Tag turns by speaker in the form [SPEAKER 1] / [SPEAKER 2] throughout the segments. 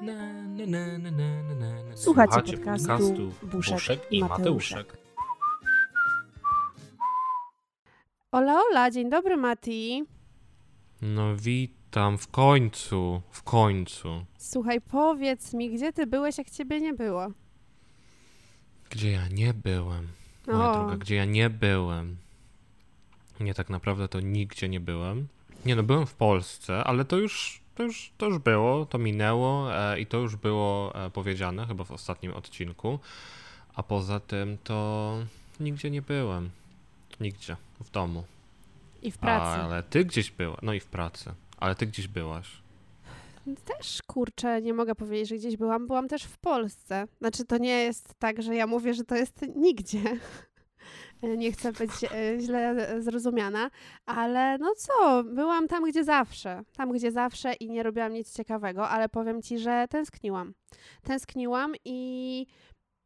[SPEAKER 1] Na, na, na, na, na, na, na.
[SPEAKER 2] Słuchacie podcastu Buszek
[SPEAKER 1] Buszek
[SPEAKER 2] i
[SPEAKER 1] i
[SPEAKER 2] Mateuszek.
[SPEAKER 1] Mateuszek.
[SPEAKER 2] Ola, ola, dzień dobry Mati.
[SPEAKER 1] No witam, w końcu, w końcu.
[SPEAKER 2] Słuchaj, powiedz mi, gdzie ty byłeś, jak ciebie nie było?
[SPEAKER 1] Gdzie ja nie byłem, moja
[SPEAKER 2] O.
[SPEAKER 1] droga, gdzie ja nie byłem. Nie, tak naprawdę to nigdzie nie byłem. Nie no, byłem w Polsce, ale to już, to już, to już było, to minęło e, i to już było e, powiedziane chyba w ostatnim odcinku. A poza tym to nigdzie nie byłem. Nigdzie, w domu.
[SPEAKER 2] I w pracy.
[SPEAKER 1] Ale ty gdzieś byłaś, no i w pracy. Ale ty gdzieś byłaś.
[SPEAKER 2] Też, kurczę, nie mogę powiedzieć, że gdzieś byłam. Byłam też w Polsce. Znaczy, to nie jest tak, że ja mówię, że to jest nigdzie. Nie chcę być e, źle zrozumiana, ale no co, byłam tam, gdzie zawsze. Tam, gdzie zawsze i nie robiłam nic ciekawego, ale powiem ci, że tęskniłam. Tęskniłam i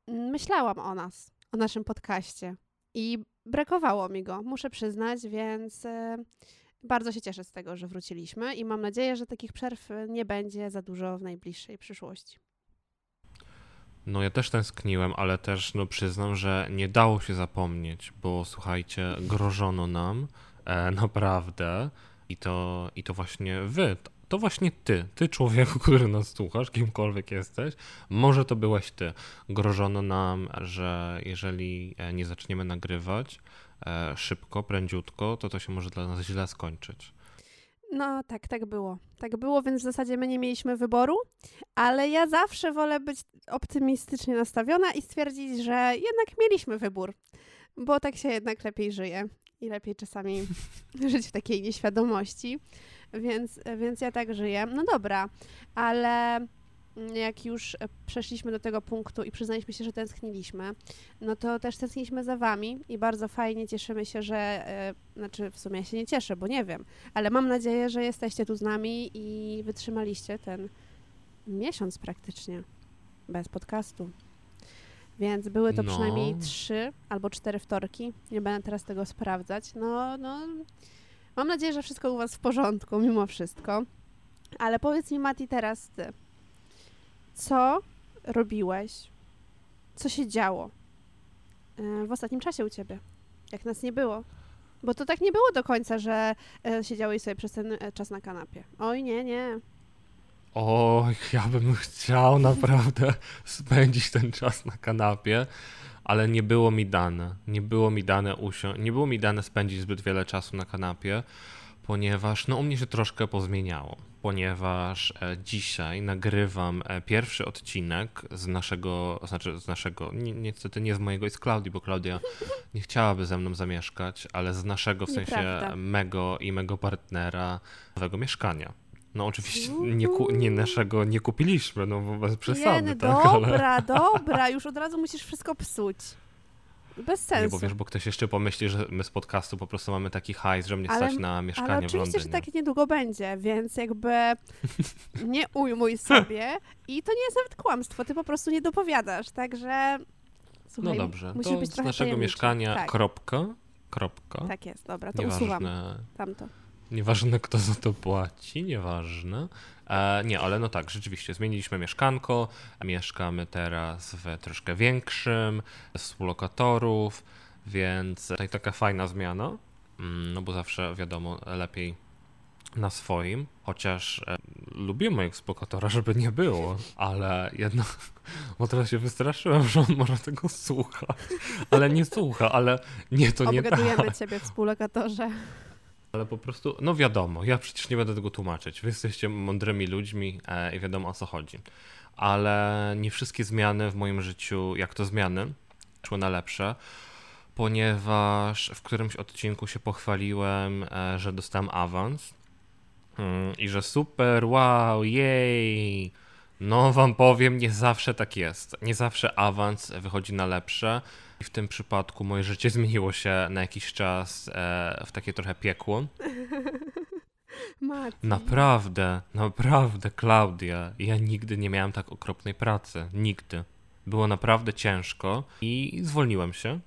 [SPEAKER 2] myślałam o nas, o naszym podcaście. I brakowało mi go, muszę przyznać, więc e, bardzo się cieszę z tego, że wróciliśmy i mam nadzieję, że takich przerw nie będzie za dużo w najbliższej przyszłości.
[SPEAKER 1] No ja też tęskniłem, ale też no przyznam, że nie dało się zapomnieć, bo słuchajcie, grożono nam e, naprawdę i to, i to właśnie wy, to właśnie ty, ty człowieku, który nas słuchasz, kimkolwiek jesteś, może to byłeś ty. Grożono nam, że jeżeli e, nie zaczniemy nagrywać e, szybko, prędziutko, to to się może dla nas źle skończyć.
[SPEAKER 2] No tak, tak było. Tak było, więc w zasadzie my nie mieliśmy wyboru, ale ja zawsze wolę być optymistycznie nastawiona i stwierdzić, że jednak mieliśmy wybór, bo tak się jednak lepiej żyje i lepiej czasami żyć w takiej nieświadomości, więc, więc ja tak żyję. No dobra, ale jak już e, przeszliśmy do tego punktu i przyznaliśmy się, że tęskniliśmy, no to też tęskniliśmy za wami i bardzo fajnie cieszymy się, że, e, znaczy w sumie ja się nie cieszę, bo nie wiem, ale mam nadzieję, że jesteście tu z nami i wytrzymaliście ten miesiąc praktycznie bez podcastu. Więc były to
[SPEAKER 1] No.
[SPEAKER 2] przynajmniej trzy albo cztery wtorki. Nie będę teraz tego sprawdzać. No, no. Mam nadzieję, że wszystko u Was w porządku, mimo wszystko. Ale powiedz mi, Mati, teraz ty. Co robiłeś? Co się działo e, w ostatnim czasie u Ciebie? Jak nas nie było? Bo to tak nie było do końca, że e, siedziałeś sobie przez ten e, czas na kanapie. Oj, nie, nie.
[SPEAKER 1] Oj, ja bym chciał naprawdę spędzić ten czas na kanapie, ale nie było mi dane. Nie było mi dane usiąść, nie było mi dane spędzić zbyt wiele czasu na kanapie, ponieważ no u mnie się troszkę pozmieniało. Ponieważ e, dzisiaj nagrywam e, pierwszy odcinek z naszego, znaczy z naszego, ni, niestety nie z mojego i z Klaudii, bo Klaudia nie chciałaby ze mną zamieszkać, ale z naszego, w sensie
[SPEAKER 2] Nieprawda.
[SPEAKER 1] mego i mego partnera nowego mieszkania. No oczywiście nie, nie naszego nie kupiliśmy, no bo bez przesady,
[SPEAKER 2] Jeny,
[SPEAKER 1] tak? Ale...
[SPEAKER 2] dobra, dobra, już od razu musisz wszystko psuć. Bez sensu.
[SPEAKER 1] Nie, bo wiesz, bo ktoś jeszcze pomyśli, że my z podcastu po prostu mamy taki hajs, że mnie
[SPEAKER 2] Ale-
[SPEAKER 1] stać na mieszkanie
[SPEAKER 2] Ale
[SPEAKER 1] w
[SPEAKER 2] oczywiście,
[SPEAKER 1] Londynie.
[SPEAKER 2] że tak niedługo będzie, więc jakby nie ujmuj sobie. I to nie jest nawet kłamstwo, ty po prostu nie dopowiadasz, także
[SPEAKER 1] No
[SPEAKER 2] słuchaj,
[SPEAKER 1] dobrze,
[SPEAKER 2] musisz
[SPEAKER 1] to
[SPEAKER 2] być
[SPEAKER 1] z naszego
[SPEAKER 2] tajemniczy.
[SPEAKER 1] mieszkania
[SPEAKER 2] Tak,
[SPEAKER 1] kropka, kropka.
[SPEAKER 2] tak jest, dobra, to usuwam
[SPEAKER 1] Nieważne,
[SPEAKER 2] tamto.
[SPEAKER 1] Nieważne kto za to płaci, nieważne. E, nie, ale no tak, rzeczywiście, zmieniliśmy mieszkanko, mieszkamy teraz w troszkę większym, z współlokatorów, więc tutaj taka fajna zmiana, mm, no bo zawsze wiadomo, lepiej na swoim, chociaż e, lubię mojego współlokatora, żeby nie było, ale jednak, bo teraz się wystraszyłem, że on może tego słucha, ale nie słucha, ale nie, to nie tak.
[SPEAKER 2] Ciebie współlokatorze.
[SPEAKER 1] Ale po prostu, no wiadomo, ja przecież nie będę tego tłumaczyć. Wy jesteście mądrymi ludźmi e, i wiadomo o co chodzi. Ale nie wszystkie zmiany w moim życiu, jak to zmiany, szły na lepsze, ponieważ w którymś odcinku się pochwaliłem, e, że dostałem awans mm, i że super, wow, jej. No wam powiem, nie zawsze tak jest. Nie zawsze awans wychodzi na lepsze. I w tym przypadku moje życie zmieniło się na jakiś czas e, w takie trochę piekło.
[SPEAKER 2] Mati.
[SPEAKER 1] Naprawdę, naprawdę, Klaudia, ja nigdy nie miałem tak okropnej pracy. Nigdy. Było naprawdę ciężko i zwolniłem się,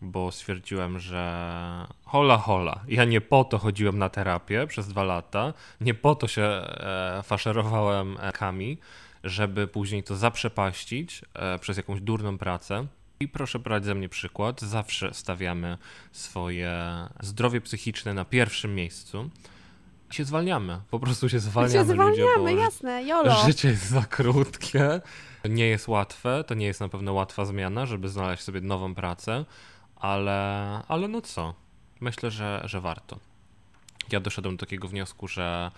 [SPEAKER 1] bo stwierdziłem, że hola hola, ja nie po to chodziłem na terapię przez dwa lata, nie po to się e, faszerowałem e, kami żeby później to zaprzepaścić e, przez jakąś durną pracę. I proszę brać ze mnie przykład, zawsze stawiamy swoje zdrowie psychiczne na pierwszym miejscu. I się zwalniamy, po prostu się zwalniamy.
[SPEAKER 2] się zwalniamy,
[SPEAKER 1] ludzie,
[SPEAKER 2] jasne, jolo.
[SPEAKER 1] Życie jest za krótkie, nie jest łatwe, to nie jest na pewno łatwa zmiana, żeby znaleźć sobie nową pracę, ale, ale no co, myślę, że, że warto. Ja doszedłem do takiego wniosku, że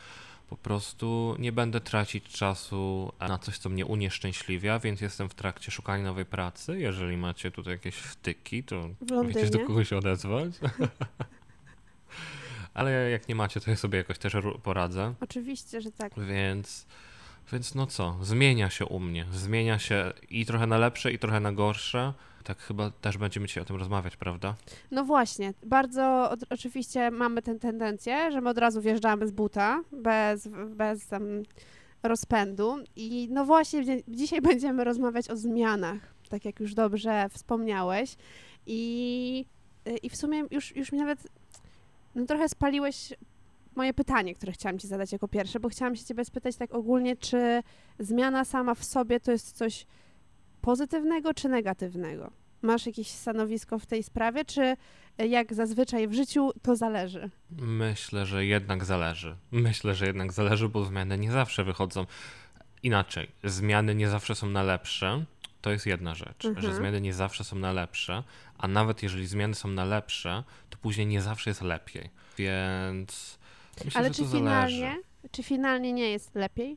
[SPEAKER 1] po prostu nie będę tracić czasu na coś, co mnie unieszczęśliwia, więc jestem w trakcie szukania nowej pracy. Jeżeli macie tutaj jakieś wtyki, to wiecie, do kogo się odezwać. Ale jak nie macie, to ja sobie jakoś też poradzę.
[SPEAKER 2] Oczywiście, że tak.
[SPEAKER 1] Więc, więc no co, zmienia się u mnie. Zmienia się i trochę na lepsze, i trochę na gorsze. Tak chyba też będziemy dzisiaj o tym rozmawiać, prawda?
[SPEAKER 2] No właśnie, bardzo od, oczywiście mamy tę tendencję, że my od razu wjeżdżamy z buta, bez, bez rozpędu. I no właśnie, dzisiaj będziemy rozmawiać o zmianach, tak jak już dobrze wspomniałeś. I, i w sumie już, już mi nawet no, trochę spaliłeś moje pytanie, które chciałam ci zadać jako pierwsze, bo chciałam się ciebie spytać tak ogólnie, czy zmiana sama w sobie to jest coś pozytywnego czy negatywnego? Masz jakieś stanowisko w tej sprawie, czy y, jak zazwyczaj w życiu to zależy?
[SPEAKER 1] Myślę, że jednak zależy. Myślę, że jednak zależy, bo zmiany nie zawsze wychodzą inaczej. Zmiany nie zawsze są na lepsze. To jest jedna rzecz,
[SPEAKER 2] Mhm.
[SPEAKER 1] że zmiany nie zawsze są na lepsze, a nawet jeżeli zmiany są na lepsze, to później nie zawsze jest lepiej. Więc myślę,
[SPEAKER 2] Ale
[SPEAKER 1] że
[SPEAKER 2] czy
[SPEAKER 1] to zależy.
[SPEAKER 2] finalnie, czy finalnie nie jest lepiej,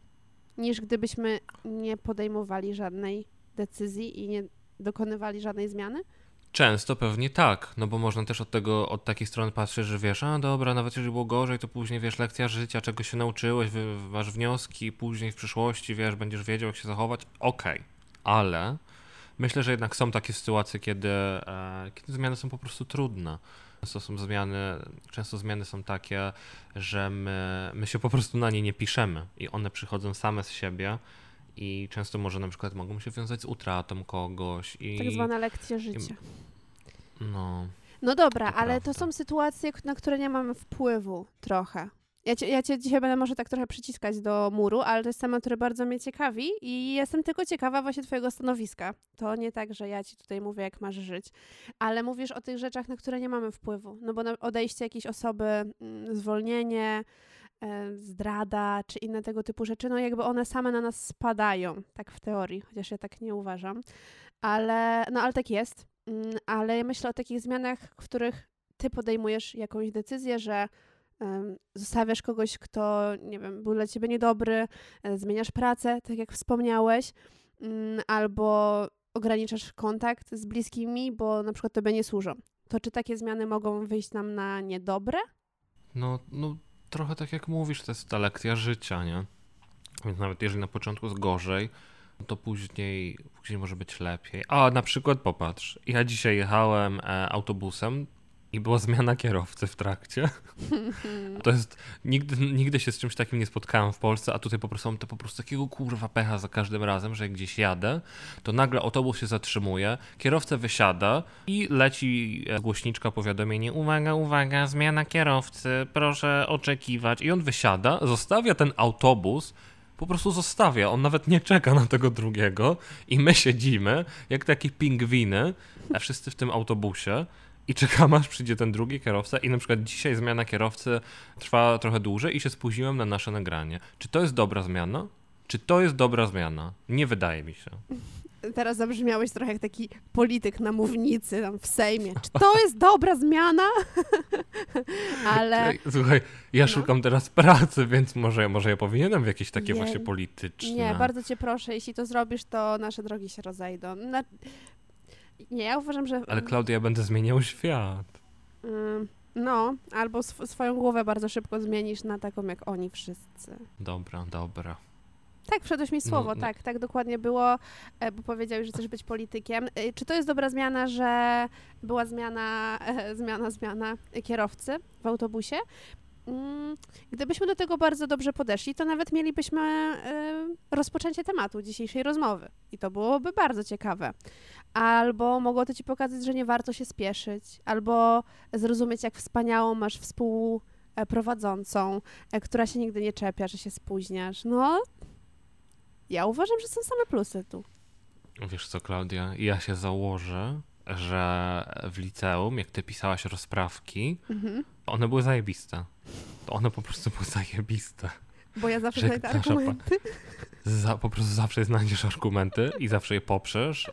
[SPEAKER 2] niż gdybyśmy nie podejmowali żadnej decyzji i nie dokonywali żadnej zmiany?
[SPEAKER 1] Często pewnie tak, no bo można też od tego, od takiej strony patrzeć, że wiesz, a dobra, nawet jeżeli było gorzej, to później wiesz, lekcja życia, czego się nauczyłeś, masz wnioski, później w przyszłości, wiesz, będziesz wiedział, jak się zachować, okej, ale myślę, że jednak są takie sytuacje, kiedy, e, kiedy zmiany są po prostu trudne. Często są zmiany, często zmiany są takie, że my, my się po prostu na nie nie piszemy i one przychodzą same z siebie i często może na przykład mogą się wiązać z utratą kogoś i...
[SPEAKER 2] Tak zwane lekcje życia.
[SPEAKER 1] No,
[SPEAKER 2] No dobra,
[SPEAKER 1] To
[SPEAKER 2] ale to
[SPEAKER 1] prawda.
[SPEAKER 2] są sytuacje, na które nie mamy wpływu trochę. Ja cię, ja cię dzisiaj będę może tak trochę przyciskać do muru, ale to jest temat, który bardzo mnie ciekawi i jestem tylko ciekawa właśnie twojego stanowiska. To nie tak, że ja ci tutaj mówię, jak masz żyć, ale mówisz o tych rzeczach, na które nie mamy wpływu. No bo odejście jakiejś osoby, mm, zwolnienie, zdrada czy inne tego typu rzeczy, no jakby one same na nas spadają, tak w teorii, chociaż ja tak nie uważam. Ale, no ale tak jest. Mm, Ale myślę o takich zmianach, w których ty podejmujesz jakąś decyzję, że zostawiasz kogoś, kto, nie wiem, był dla ciebie niedobry, e, zmieniasz pracę, tak jak wspomniałeś, mm, albo ograniczasz kontakt z bliskimi, bo na przykład tobie nie służą. To czy takie zmiany mogą wyjść nam na niedobre?
[SPEAKER 1] no, no trochę tak jak mówisz, to jest ta lekcja życia, nie? Więc nawet jeżeli na początku jest gorzej, to później, później może być lepiej. A na przykład popatrz, ja dzisiaj jechałem e, autobusem i była zmiana kierowcy w trakcie. To jest, nigdy, nigdy się z czymś takim nie spotkałem w Polsce, a tutaj po prostu mam to po prostu takiego kurwa pecha za każdym razem, że jak gdzieś jadę, to nagle autobus się zatrzymuje, kierowca wysiada i leci e, głośniczka powiadomienie, uwaga, uwaga, zmiana kierowcy, proszę oczekiwać. I on wysiada, zostawia ten autobus, po prostu zostawia, on nawet nie czeka na tego drugiego i my siedzimy jak takie pingwiny, a wszyscy w tym autobusie i czekamy aż przyjdzie ten drugi kierowca i na przykład dzisiaj zmiana kierowcy trwa trochę dłużej i się spóźniłem na nasze nagranie. Czy to jest dobra zmiana? Czy to jest dobra zmiana? Nie wydaje mi się.
[SPEAKER 2] Teraz zabrzmiałeś trochę jak taki polityk na mównicy tam w Sejmie. Czy to jest dobra zmiana? ale
[SPEAKER 1] Słuchaj, ja
[SPEAKER 2] no.
[SPEAKER 1] szukam teraz pracy, więc może, może ja powinienem w jakieś takie
[SPEAKER 2] Jej.
[SPEAKER 1] właśnie polityczne.
[SPEAKER 2] Nie, bardzo cię proszę, jeśli to zrobisz, to nasze drogi się rozejdą. Na... Nie, ja uważam, że.
[SPEAKER 1] Ale Klaudia, ja będę zmieniał świat.
[SPEAKER 2] Ym, no, albo sw- swoją głowę bardzo szybko zmienisz na taką jak oni wszyscy.
[SPEAKER 1] Dobra, dobra.
[SPEAKER 2] Tak, wszedłeś mi słowo,
[SPEAKER 1] no.
[SPEAKER 2] tak, tak dokładnie było, e, bo powiedziałeś, że chcesz być politykiem. E, Czy to jest dobra zmiana, że była zmiana, e, zmiana, zmiana kierowcy w autobusie? Mm, Gdybyśmy do tego bardzo dobrze podeszli, to nawet mielibyśmy e, rozpoczęcie tematu dzisiejszej rozmowy i to byłoby bardzo ciekawe. Albo mogło to ci pokazać, że nie warto się spieszyć, albo zrozumieć, jak wspaniałą masz współprowadzącą, e, która się nigdy nie czepia, że się spóźniasz. No, Ja uważam, że są same plusy tu.
[SPEAKER 1] Wiesz co, Klaudia, ja się założę, że w liceum, jak ty pisałaś rozprawki,
[SPEAKER 2] Mhm.
[SPEAKER 1] one były zajebiste. To one po prostu były zajebiste.
[SPEAKER 2] Bo ja zawsze
[SPEAKER 1] pa-
[SPEAKER 2] argumenty.
[SPEAKER 1] Za, po prostu zawsze znajdziesz argumenty i zawsze je poprzesz.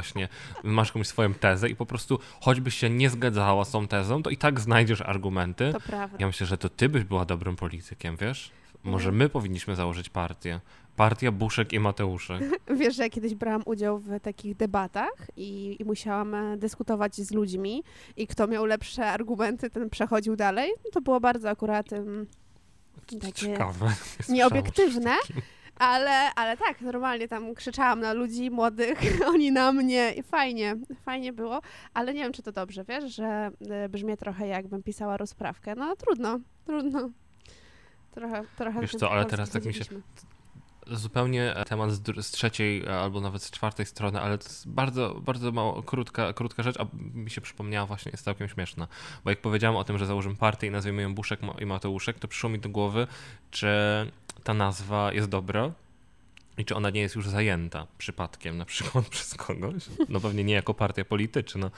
[SPEAKER 1] Właśnie masz jakąś swoją tezę i po prostu choćbyś się nie zgadzała z tą tezą, to i tak znajdziesz argumenty.
[SPEAKER 2] To prawda.
[SPEAKER 1] Ja myślę, że to ty byś była dobrym politykiem, wiesz? Może
[SPEAKER 2] Mhm.
[SPEAKER 1] my powinniśmy założyć partię. Partia Buszek i Mateuszek.
[SPEAKER 2] Wiesz, że ja kiedyś brałam udział w takich debatach i, i musiałam e, dyskutować z ludźmi i kto miał lepsze argumenty, ten przechodził dalej. To było bardzo akurat em, Takie
[SPEAKER 1] Ciekawe.
[SPEAKER 2] Nieobiektywne, ale, ale tak, normalnie tam krzyczałam na ludzi młodych, oni na mnie i fajnie, fajnie było, ale nie wiem, czy to dobrze, wiesz, że e, brzmię trochę jakbym pisała rozprawkę. No trudno, trudno. Trochę, trochę
[SPEAKER 1] Wiesz co, ale teraz tak mi się-. Zupełnie temat z, trzeciej e, albo nawet z czwartej strony, ale to jest bardzo, bardzo mało, krótka, krótka rzecz, a mi się przypomniała właśnie, jest całkiem śmieszna. Bo jak powiedziałem o tym, że założymy partię i nazwiemy ją Buszek i Mateuszek, to przyszło mi do głowy, czy ta nazwa jest dobra i czy ona nie jest już zajęta przypadkiem, na przykład przez kogoś. No pewnie nie jako partia polityczna,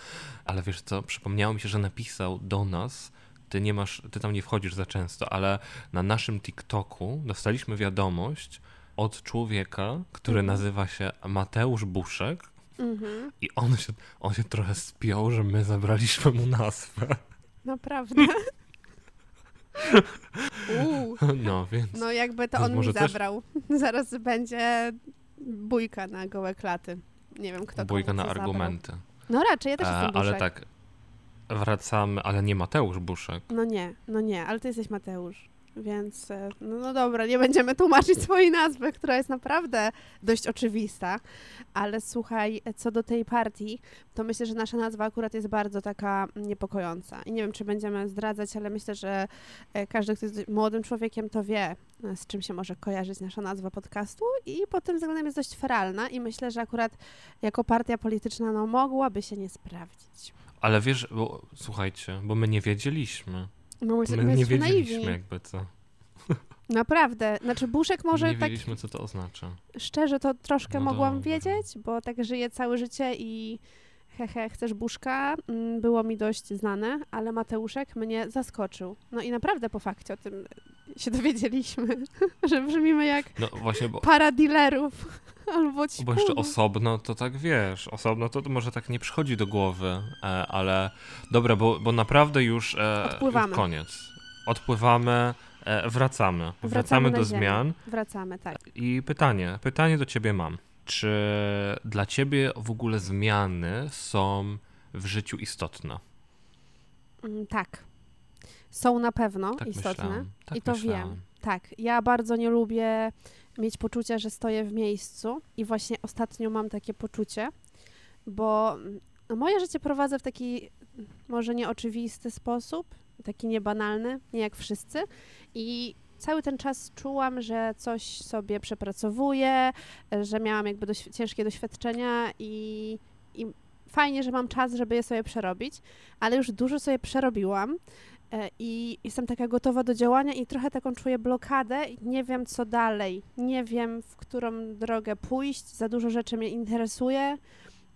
[SPEAKER 1] ale wiesz co, przypomniało mi się, że napisał do nas, ty nie masz, ty tam nie wchodzisz za często, ale na naszym TikToku dostaliśmy wiadomość od człowieka, który
[SPEAKER 2] Mhm.
[SPEAKER 1] nazywa się Mateusz Buszek
[SPEAKER 2] Mhm,
[SPEAKER 1] i on się, on się trochę spiął, że my zabraliśmy mu nazwę.
[SPEAKER 2] naprawdę. Uuu,
[SPEAKER 1] No więc
[SPEAKER 2] no jakby to on mi
[SPEAKER 1] może też-
[SPEAKER 2] zabrał. Zaraz będzie bójka na gołe klaty. Nie wiem, kto
[SPEAKER 1] bójka na
[SPEAKER 2] co zabrał.
[SPEAKER 1] argumenty.
[SPEAKER 2] No raczej, ja też
[SPEAKER 1] E,
[SPEAKER 2] jestem
[SPEAKER 1] ale
[SPEAKER 2] Buszek.
[SPEAKER 1] tak, wracamy, ale nie Mateusz Buszek.
[SPEAKER 2] No nie, no nie, ale ty jesteś Mateusz. Więc e, no, no dobra, nie będziemy tłumaczyć swojej nazwy, która jest naprawdę dość oczywista. Ale słuchaj, co do tej partii, to myślę, że nasza nazwa akurat jest bardzo taka niepokojąca. I nie wiem, czy będziemy zdradzać, ale myślę, że e, każdy, kto jest młodym człowiekiem, to wie, e, z czym się może kojarzyć nasza nazwa podcastu. I pod tym względem jest dość feralna. I myślę, że akurat jako partia polityczna no, mogłaby się nie sprawdzić.
[SPEAKER 1] Ale wiesz, bo słuchajcie, bo my nie wiedzieliśmy.
[SPEAKER 2] No, my,
[SPEAKER 1] My nie wiedzieliśmy
[SPEAKER 2] naiwni.
[SPEAKER 1] jakby co.
[SPEAKER 2] Naprawdę. Znaczy Buszek może
[SPEAKER 1] nie
[SPEAKER 2] tak
[SPEAKER 1] wiedzieliśmy, co to oznacza.
[SPEAKER 2] szczerze to troszkę
[SPEAKER 1] No
[SPEAKER 2] mogłam
[SPEAKER 1] dobra.
[SPEAKER 2] wiedzieć, bo tak żyję całe życie i hehe, chcesz Buszka, mm, było mi dość znane, ale Mateuszek mnie zaskoczył. No i naprawdę po fakcie o tym się dowiedzieliśmy, że brzmimy jak
[SPEAKER 1] No właśnie, bo,
[SPEAKER 2] para dealerów albo
[SPEAKER 1] bo jeszcze osobno to tak wiesz, osobno to może tak nie przychodzi do głowy, e, ale dobra, bo, bo naprawdę już, e,
[SPEAKER 2] Odpływamy.
[SPEAKER 1] już koniec. Odpływamy, e, wracamy. Wracamy,
[SPEAKER 2] Wracamy
[SPEAKER 1] do
[SPEAKER 2] ziemię.
[SPEAKER 1] zmian.
[SPEAKER 2] Wracamy, tak.
[SPEAKER 1] I pytanie, pytanie do ciebie mam. Czy dla ciebie w ogóle zmiany są w życiu istotne?
[SPEAKER 2] Mm, tak. Są na pewno
[SPEAKER 1] Tak
[SPEAKER 2] istotne.
[SPEAKER 1] Tak
[SPEAKER 2] I to
[SPEAKER 1] myślałem.
[SPEAKER 2] wiem. Tak, ja bardzo nie lubię mieć poczucia, że stoję w miejscu i właśnie ostatnio mam takie poczucie, bo no, moje życie prowadzę w taki może nieoczywisty sposób, taki niebanalny, nie jak wszyscy i cały ten czas czułam, że coś sobie przepracowuję, że miałam jakby ciężkie doświadczenia i, i fajnie, że mam czas, żeby je sobie przerobić, ale już dużo sobie przerobiłam I jestem taka gotowa do działania i trochę taką czuję blokadę i nie wiem co dalej. Nie wiem, w którą drogę pójść. Za dużo rzeczy mnie interesuje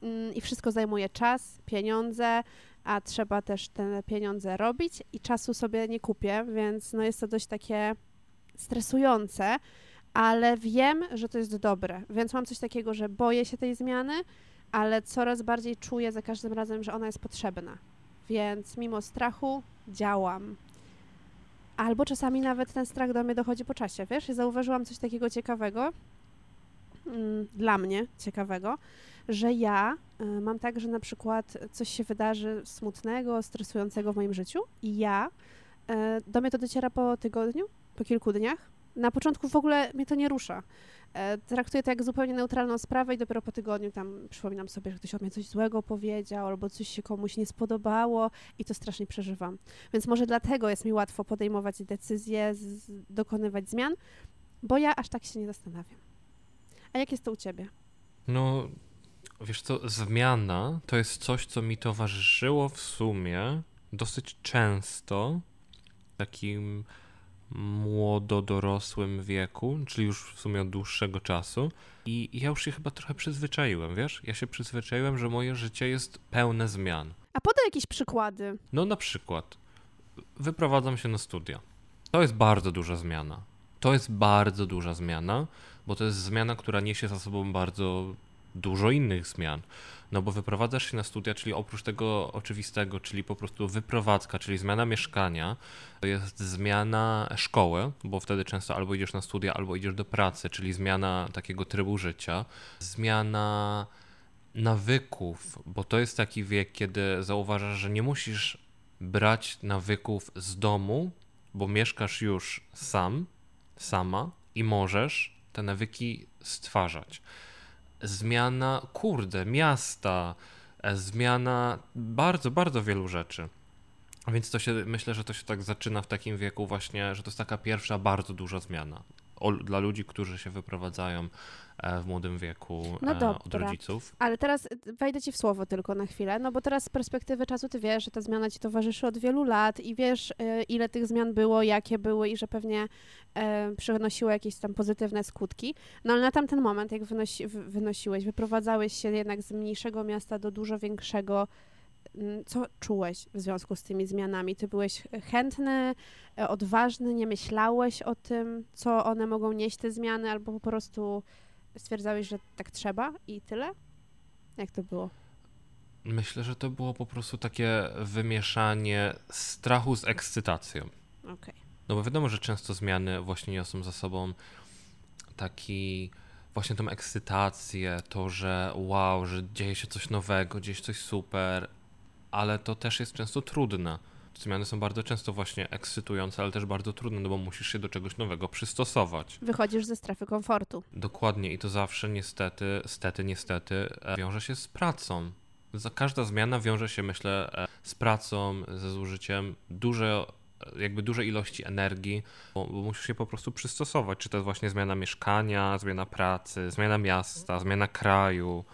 [SPEAKER 2] mm, i wszystko zajmuje czas, pieniądze, a trzeba też te pieniądze robić i czasu sobie nie kupię, więc no jest to dość takie stresujące, ale wiem, że to jest dobre. Więc mam coś takiego, że boję się tej zmiany, ale coraz bardziej czuję za każdym razem, że ona jest potrzebna. Więc mimo strachu działam. Albo czasami nawet ten strach do mnie dochodzi po czasie, wiesz? Zauważyłam coś takiego ciekawego, mm, dla mnie ciekawego, że ja y, mam tak, że na przykład coś się wydarzy smutnego, stresującego w moim życiu i ja, y, do mnie to dociera po tygodniu, po kilku dniach. Na początku w ogóle mnie to nie rusza. E, Traktuję to jak zupełnie neutralną sprawę i dopiero po tygodniu tam przypominam sobie, że ktoś o mnie coś złego powiedział albo coś się komuś nie spodobało i to strasznie przeżywam. Więc może dlatego jest mi łatwo podejmować decyzje, z, dokonywać zmian, bo ja aż tak się nie zastanawiam. A jak jest to u ciebie?
[SPEAKER 1] No, wiesz co, zmiana to jest coś, co mi towarzyszyło w sumie dosyć często takim młododorosłym wieku, czyli już w sumie od dłuższego czasu. I ja już się chyba trochę przyzwyczaiłem, wiesz? Ja się przyzwyczaiłem, że moje życie jest pełne zmian.
[SPEAKER 2] A podaj jakieś przykłady.
[SPEAKER 1] No na przykład wyprowadzam się na studia. To jest bardzo duża zmiana. To jest bardzo duża zmiana, bo to jest zmiana, która niesie za sobą bardzo dużo innych zmian. No bo wyprowadzasz się na studia, czyli oprócz tego oczywistego, czyli po prostu wyprowadzka, czyli zmiana mieszkania, to jest zmiana szkoły, bo wtedy często albo idziesz na studia, albo idziesz do pracy, czyli zmiana takiego trybu życia, zmiana nawyków, bo to jest taki wiek, kiedy zauważasz, że nie musisz brać nawyków z domu, bo mieszkasz już sam, sama i możesz te nawyki stwarzać zmiana, kurde, miasta, e, zmiana bardzo, bardzo wielu rzeczy. Więc to się, myślę, że to się tak zaczyna w takim wieku właśnie, że to jest taka pierwsza bardzo duża zmiana o, dla ludzi, którzy się wyprowadzają w młodym wieku no dobra, od rodziców.
[SPEAKER 2] Ale teraz e, wejdę ci w słowo tylko na chwilę, no bo teraz z perspektywy czasu ty wiesz, że ta zmiana ci towarzyszy od wielu lat i wiesz, e, ile tych zmian było, jakie były i że pewnie przynosiły jakieś tam pozytywne skutki. No ale na tamten moment, jak wynosi, wynosiłeś, wyprowadzałeś się jednak z mniejszego miasta do dużo większego, co czułeś w związku z tymi zmianami? Ty byłeś chętny, odważny, nie myślałeś o tym, co one mogą nieść, te zmiany, albo po prostu stwierdzałeś, że tak trzeba i tyle? Jak to było?
[SPEAKER 1] Myślę, że to było po prostu takie wymieszanie strachu z ekscytacją.
[SPEAKER 2] Okay.
[SPEAKER 1] No bo wiadomo, że często zmiany właśnie niosą za sobą taki właśnie tą ekscytację, to, że wow, że dzieje się coś nowego, dzieje się coś super, ale to też jest często trudne zmiany są bardzo często właśnie ekscytujące, ale też bardzo trudne, no bo musisz się do czegoś nowego przystosować.
[SPEAKER 2] Wychodzisz ze strefy komfortu.
[SPEAKER 1] Dokładnie i to zawsze niestety, stety, niestety e, wiąże się z pracą. Każda zmiana wiąże się, myślę, e, z pracą, ze zużyciem duże, e, jakby dużej ilości energii, bo, bo musisz się po prostu przystosować. Czy to jest właśnie zmiana mieszkania, zmiana pracy, zmiana miasta, zmiana kraju.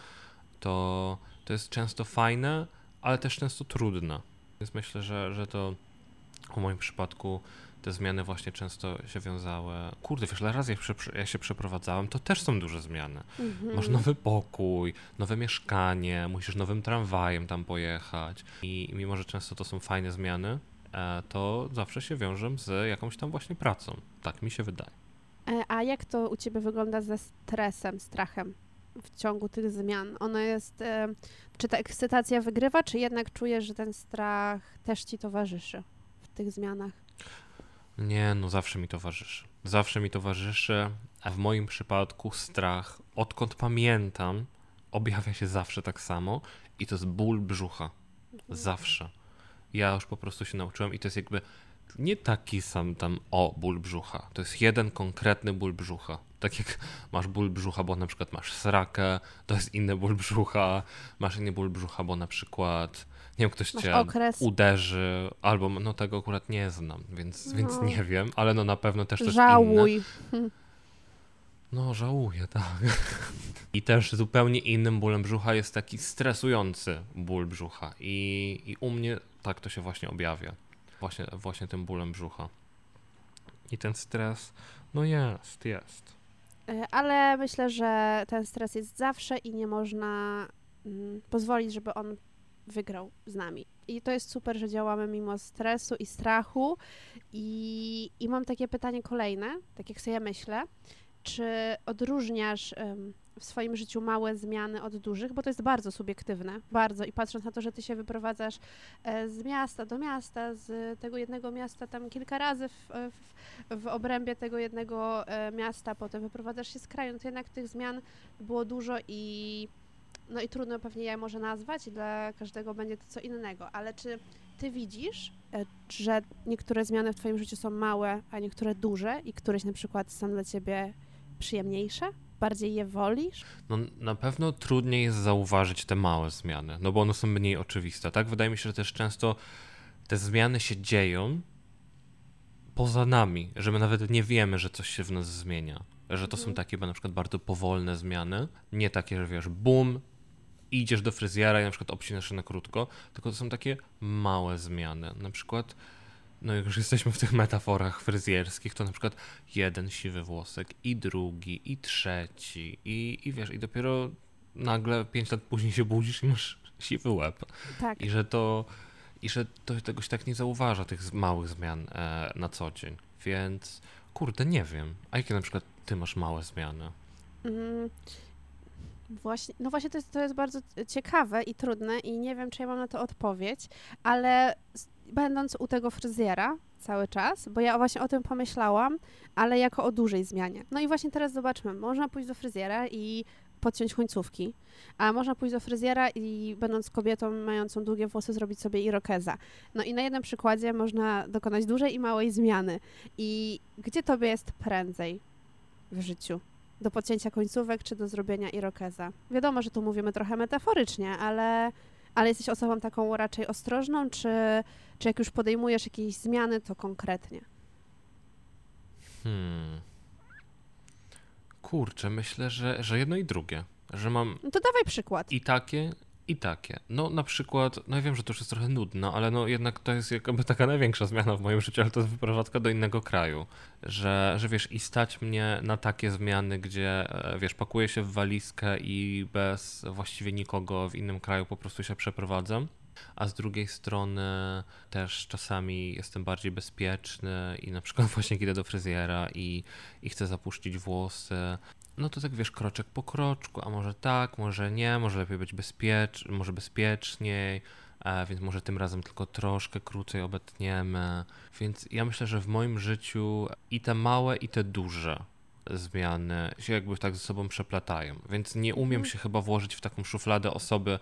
[SPEAKER 1] To, to jest często fajne, ale też często trudne. Więc myślę, że, że to w moim przypadku te zmiany właśnie często się wiązały. Kurde, wiesz, razy jak, ja się przeprowadzałem, to też są duże zmiany. Mhm. Masz nowy pokój, nowe mieszkanie, musisz nowym tramwajem tam pojechać. I mimo, że często to są fajne zmiany, e, to zawsze się wiążę z jakąś tam właśnie pracą. Tak mi się wydaje.
[SPEAKER 2] E, a jak to u ciebie wygląda ze stresem, strachem? W ciągu tych zmian? Ono jest, e, czy ta ekscytacja wygrywa, czy jednak czujesz, że ten strach też ci towarzyszy w tych zmianach?
[SPEAKER 1] Nie, no zawsze mi towarzyszy. Zawsze mi towarzyszy, a w moim przypadku strach, odkąd pamiętam, objawia się zawsze tak samo i to jest ból brzucha. Mhm. Zawsze. Ja już po prostu się nauczyłem i to jest jakby nie taki sam tam o ból brzucha. To jest jeden konkretny ból brzucha. Tak jak masz ból brzucha, bo na przykład masz srakę, to jest inny ból brzucha. Masz inny ból brzucha, bo na przykład nie wiem, ktoś masz cię okres. uderzy, albo no tego akurat nie znam, więc, no. więc nie wiem, ale no na pewno też to
[SPEAKER 2] Żałuj.
[SPEAKER 1] inne. No, żałuję, tak. I też zupełnie innym bólem brzucha jest taki stresujący ból brzucha. I, I u mnie tak to się właśnie objawia właśnie, właśnie tym bólem brzucha. I ten stres, no jest, jest.
[SPEAKER 2] E, ale myślę, że ten stres jest zawsze i nie można mm, pozwolić, żeby on wygrał z nami. I to jest super, że działamy mimo stresu i strachu. I, i mam takie pytanie kolejne, tak jak sobie myślę. Czy odróżniasz w swoim życiu małe zmiany od dużych, bo to jest bardzo subiektywne, bardzo. I patrząc na to, że ty się wyprowadzasz e, z miasta do miasta, z tego jednego miasta tam kilka razy w, w, w obrębie tego jednego e, miasta, potem wyprowadzasz się z kraju, no to jednak tych zmian było dużo i no i trudno pewnie je może nazwać, dla każdego będzie to co innego, ale czy ty widzisz, e, że niektóre zmiany w twoim życiu są małe, a niektóre duże i któreś na przykład są dla ciebie przyjemniejsze? Bardziej je wolisz?
[SPEAKER 1] No na pewno trudniej jest zauważyć te małe zmiany, no bo one są mniej oczywiste, tak? Wydaje mi się, że też często te zmiany się dzieją poza nami, że my nawet nie wiemy, że coś się w nas zmienia. Że to są mhm. takie na przykład bardzo powolne zmiany, nie takie, że wiesz, bum, idziesz do fryzjera i na przykład obcinasz się na krótko, tylko to są takie małe zmiany. Na przykład no jak już jesteśmy w tych metaforach fryzjerskich, to na przykład jeden siwy włosek i drugi, i trzeci, i, i wiesz, i dopiero nagle pięć lat później się budzisz i masz siwy łeb.
[SPEAKER 2] Tak.
[SPEAKER 1] I że to, i że to tego się tak nie zauważa, tych małych zmian e, na co dzień. Więc kurde, nie wiem. A jakie na przykład ty masz małe zmiany?
[SPEAKER 2] Mm, właśnie, no właśnie to jest, to jest bardzo ciekawe i trudne i nie wiem, czy ja mam na to odpowiedź, ale będąc u tego fryzjera cały czas, bo ja właśnie o tym pomyślałam, ale jako o dużej zmianie. No i właśnie teraz zobaczmy, można pójść do fryzjera i podciąć końcówki, a można pójść do fryzjera i będąc kobietą mającą długie włosy zrobić sobie irokeza. No i na jednym przykładzie można dokonać dużej i małej zmiany. I gdzie tobie jest prędzej w życiu? Do podcięcia końcówek czy do zrobienia irokeza? Wiadomo, że tu mówimy trochę metaforycznie, ale, ale jesteś osobą taką raczej ostrożną, czy, czy jak już podejmujesz jakieś zmiany, to konkretnie?
[SPEAKER 1] Hmm. Kurczę, myślę, że, że jedno i drugie. Że mam
[SPEAKER 2] No to dawaj przykład.
[SPEAKER 1] i takie, i takie. No na przykład, no ja wiem, że to już jest trochę nudno, ale no jednak to jest jakby taka największa zmiana w moim życiu, ale to jest wyprowadzka do innego kraju. Że, że wiesz, i stać mnie na takie zmiany, gdzie e, wiesz, pakuję się w walizkę i bez właściwie nikogo w innym kraju po prostu się przeprowadzam. A z drugiej strony też czasami jestem bardziej bezpieczny i na przykład właśnie idę do fryzjera i, i chcę zapuścić włosy, no to tak wiesz, kroczek po kroczku, a może tak, może nie, może lepiej być bezpiecz, może bezpieczniej, e, więc może tym razem tylko troszkę krócej obetniemy. Więc ja myślę, że w moim życiu i te małe, i te duże zmiany się jakby tak ze sobą przeplatają. Więc nie umiem
[SPEAKER 2] Mhm.
[SPEAKER 1] się chyba włożyć w taką szufladę osoby,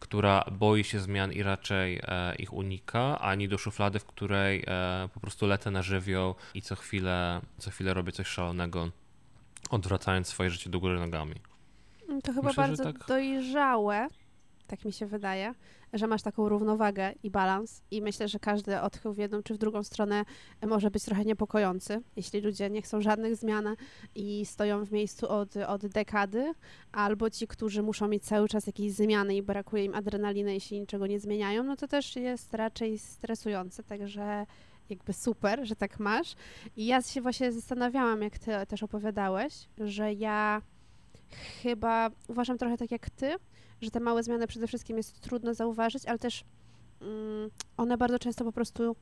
[SPEAKER 1] która boi się zmian i raczej e, ich unika, ani do szuflady, w której e, po prostu lecę na żywioł i co chwilę, co chwilę robię coś szalonego, odwracając swoje życie do góry nogami.
[SPEAKER 2] Mm, To chyba
[SPEAKER 1] Myślę,
[SPEAKER 2] bardzo
[SPEAKER 1] tak.
[SPEAKER 2] dojrzałe, tak mi się wydaje, że masz taką równowagę i balans i myślę, że każdy odchył w jedną czy w drugą stronę może być trochę niepokojący, jeśli ludzie nie chcą żadnych zmian i stoją w miejscu od, od dekady, albo ci, którzy muszą mieć cały czas jakieś zmiany i brakuje im adrenaliny, jeśli niczego nie zmieniają, no to też jest raczej stresujące, także jakby super, że tak masz. I ja się właśnie zastanawiałam, jak ty też opowiadałeś, że ja chyba uważam trochę tak jak ty, że te małe zmiany przede wszystkim jest trudno zauważyć, ale też mm, one bardzo często po prostu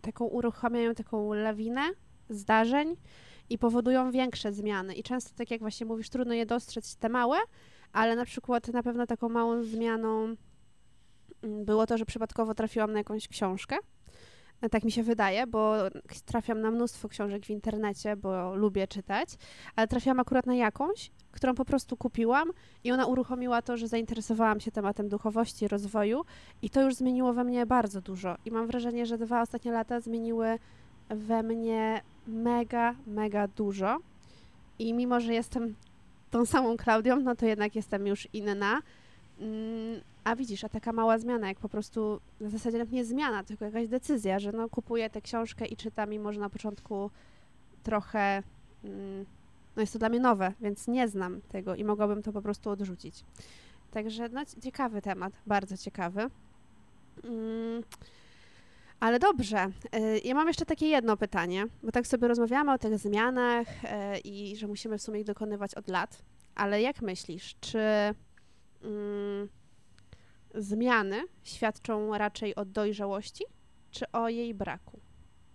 [SPEAKER 2] taką uruchamiają taką lawinę zdarzeń i powodują większe zmiany. I często, tak jak właśnie mówisz, trudno je dostrzec te małe, ale na przykład na pewno taką małą zmianą mm, było to, że przypadkowo trafiłam na jakąś książkę. E, Tak mi się wydaje, bo trafiam na mnóstwo książek w internecie, bo lubię czytać, ale trafiłam akurat na jakąś, którą po prostu kupiłam i ona uruchomiła to, że zainteresowałam się tematem duchowości, rozwoju i to już zmieniło we mnie bardzo dużo. I mam wrażenie, że dwa ostatnie lata zmieniły we mnie mega, mega dużo. I mimo, że jestem tą samą Klaudią, no to jednak jestem już inna. Mm, A widzisz, a taka mała zmiana, jak po prostu w zasadzie nawet nie zmiana, tylko jakaś decyzja, że no kupuję tę książkę i czytam, mimo że na początku trochę mm, no jest to dla mnie nowe, więc nie znam tego i mogłabym to po prostu odrzucić. Także no, ciekawy temat, bardzo ciekawy. Mm, ale dobrze, y, ja mam jeszcze takie jedno pytanie, bo tak sobie rozmawiamy o tych zmianach y, i że musimy w sumie ich dokonywać od lat, ale jak myślisz, czy mm, zmiany świadczą raczej o dojrzałości, czy o jej braku?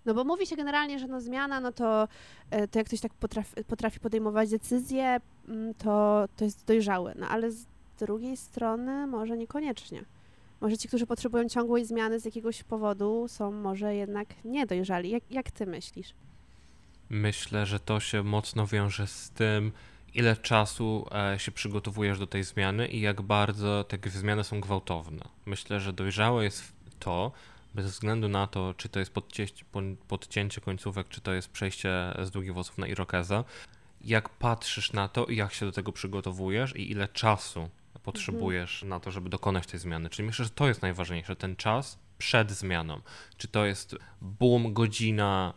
[SPEAKER 2] No bo mówi się generalnie, że no zmiana, no to, e, to jak ktoś tak potrafi, potrafi podejmować decyzje, mm, to, to jest dojrzały. No ale z drugiej strony może niekoniecznie. Może ci, którzy potrzebują ciągłej zmiany z jakiegoś powodu, są może jednak niedojrzali. Jak, jak ty myślisz?
[SPEAKER 1] Myślę, że to się mocno wiąże z tym, ile czasu e, się przygotowujesz do tej zmiany i jak bardzo te zmiany są gwałtowne. Myślę, że dojrzałe jest to, bez względu na to, czy to jest podcięcie, podcięcie końcówek, czy to jest przejście z długich włosów na irokeza, jak patrzysz na to i jak się do tego przygotowujesz i ile czasu potrzebujesz na to, żeby dokonać tej zmiany. Czyli myślę, że to jest najważniejsze, ten czas przed zmianą. Czy to jest boom, godzina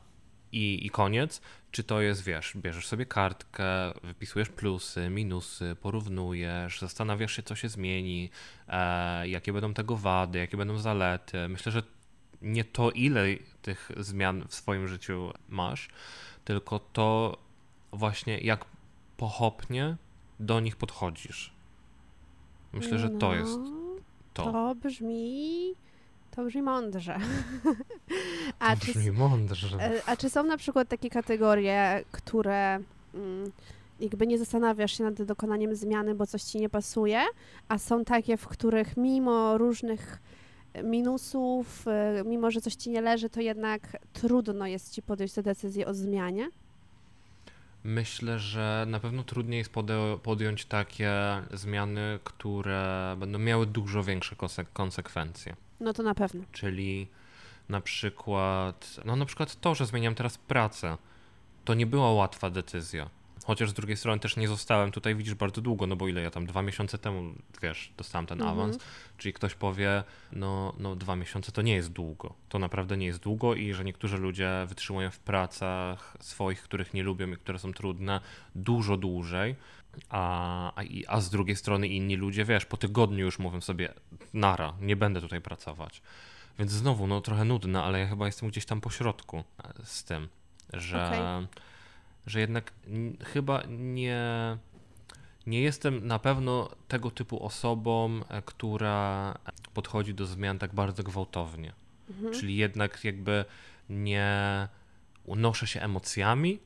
[SPEAKER 1] i, i koniec, czy to jest, wiesz, bierzesz sobie kartkę, wypisujesz plusy, minusy, porównujesz, zastanawiasz się, co się zmieni, e, jakie będą tego wady, jakie będą zalety. Myślę, że nie to, ile tych zmian w swoim życiu masz, tylko to właśnie jak pochopnie do nich podchodzisz. Myślę, że to
[SPEAKER 2] No,
[SPEAKER 1] jest to.
[SPEAKER 2] To brzmi, to brzmi mądrze. A
[SPEAKER 1] to
[SPEAKER 2] czy,
[SPEAKER 1] brzmi mądrze.
[SPEAKER 2] e, a czy są na przykład takie kategorie, które mm, jakby nie zastanawiasz się nad dokonaniem zmiany, bo coś ci nie pasuje, a są takie, w których mimo różnych minusów, e, mimo że coś ci nie leży, to jednak trudno jest ci podjąć tę decyzję o zmianie?
[SPEAKER 1] Myślę, że na pewno trudniej jest podjąć takie zmiany, które będą miały dużo większe konse- konsekwencje.
[SPEAKER 2] No to na pewno.
[SPEAKER 1] Czyli na przykład, no na przykład to, że zmieniam teraz pracę, to nie była łatwa decyzja. Chociaż z drugiej strony też nie zostałem tutaj, widzisz, bardzo długo, no bo ile ja tam dwa miesiące temu, wiesz, dostałem ten
[SPEAKER 2] Mhm.
[SPEAKER 1] awans. Czyli ktoś powie, no, no dwa miesiące to nie jest długo. To naprawdę nie jest długo i że niektórzy ludzie wytrzymują w pracach swoich, których nie lubią i które są trudne, dużo dłużej. A, a, a z drugiej strony inni ludzie, wiesz, po tygodniu już mówią sobie, nara, nie będę tutaj pracować. Więc znowu, no trochę nudne, ale ja chyba jestem gdzieś tam po środku e, z tym, że,
[SPEAKER 2] Okej.
[SPEAKER 1] że jednak chyba nie, nie jestem na pewno tego typu osobą, e, która podchodzi do zmian tak bardzo gwałtownie.
[SPEAKER 2] Mhm.
[SPEAKER 1] Czyli jednak jakby nie unoszę się emocjami,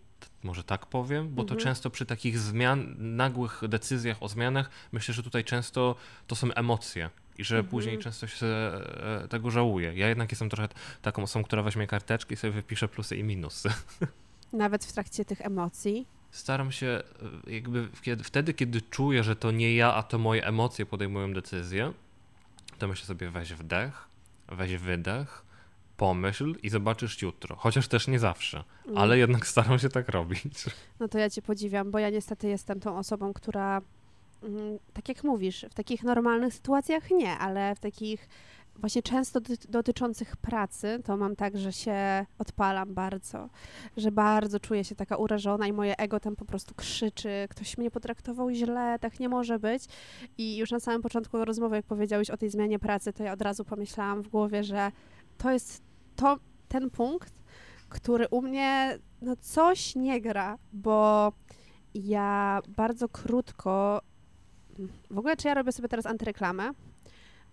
[SPEAKER 1] może tak powiem, bo to
[SPEAKER 2] Mhm.
[SPEAKER 1] często przy takich zmian, nagłych decyzjach o zmianach, myślę, że tutaj często to są emocje i że
[SPEAKER 2] Mhm.
[SPEAKER 1] później często się e, tego żałuje. Ja jednak jestem trochę taką osobą, która weźmie karteczki i sobie wypisze plusy i minusy.
[SPEAKER 2] Nawet w trakcie tych emocji.
[SPEAKER 1] Staram się e, jakby kiedy, wtedy, kiedy czuję, że to nie ja, a to moje emocje podejmują decyzję, to myślę sobie weź wdech, weź wydech, pomyśl i zobaczysz jutro. Chociaż też nie zawsze,
[SPEAKER 2] Mm.
[SPEAKER 1] ale jednak staram się tak robić.
[SPEAKER 2] No to ja cię podziwiam, bo ja niestety jestem tą osobą, która, mm, tak jak mówisz, w takich normalnych sytuacjach nie, ale w takich właśnie często doty- dotyczących pracy, to mam tak, że się odpalam bardzo, że bardzo czuję się taka urażona i moje ego tam po prostu krzyczy, ktoś mnie potraktował źle, tak nie może być. I już na samym początku rozmowy, jak powiedziałeś o tej zmianie pracy, to ja od razu pomyślałam w głowie, że to jest to, ten punkt, który u mnie no coś nie gra, bo ja bardzo krótko. W ogóle, czy ja robię sobie teraz antyreklamę?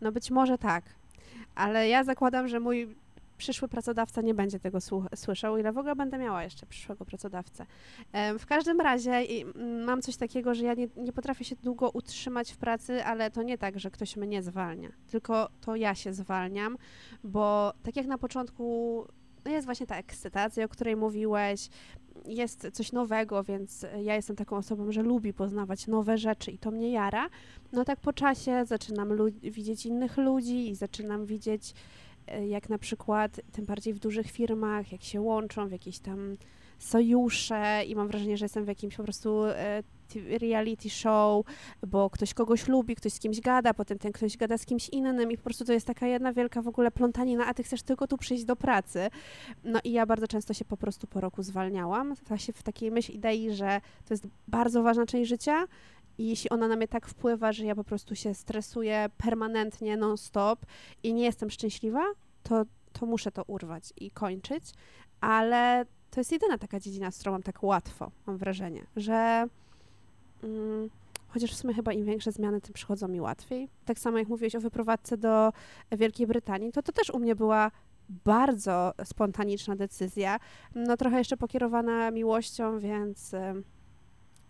[SPEAKER 2] No być może tak, ale ja zakładam, że mój przyszły pracodawca nie będzie tego słyszał, ile w ogóle będę miała jeszcze przyszłego pracodawcę. W każdym razie mm, mam coś takiego, że ja nie, nie potrafię się długo utrzymać w pracy, ale to nie tak, że ktoś mnie zwalnia, tylko to ja się zwalniam, bo tak jak na początku no jest właśnie ta ekscytacja, o której mówiłeś, jest coś nowego, więc ja jestem taką osobą, że lubi poznawać nowe rzeczy i to mnie jara. No tak po czasie zaczynam widzieć innych ludzi i zaczynam widzieć, jak na przykład, tym bardziej w dużych firmach, jak się łączą w jakieś tam sojusze i mam wrażenie, że jestem w jakimś po prostu e, reality show, bo ktoś kogoś lubi, ktoś z kimś gada, potem ten ktoś gada z kimś innym i po prostu to jest taka jedna wielka w ogóle plątanina, a ty chcesz tylko tu przyjść do pracy. No i ja bardzo często się po prostu po roku zwalniałam, właśnie w takiej myśl idei, że to jest bardzo ważna część życia i jeśli ona na mnie tak wpływa, że ja po prostu się stresuję permanentnie, non-stop i nie jestem szczęśliwa, to, to muszę to urwać i kończyć, ale to jest jedyna taka dziedzina, z którą mam tak łatwo, mam wrażenie, że mm, chociaż w sumie chyba im większe zmiany, tym przychodzą mi łatwiej. Tak samo jak mówiłeś o wyprowadzce do Wielkiej Brytanii, to to też u mnie była bardzo spontaniczna decyzja, no trochę jeszcze pokierowana miłością, więc em,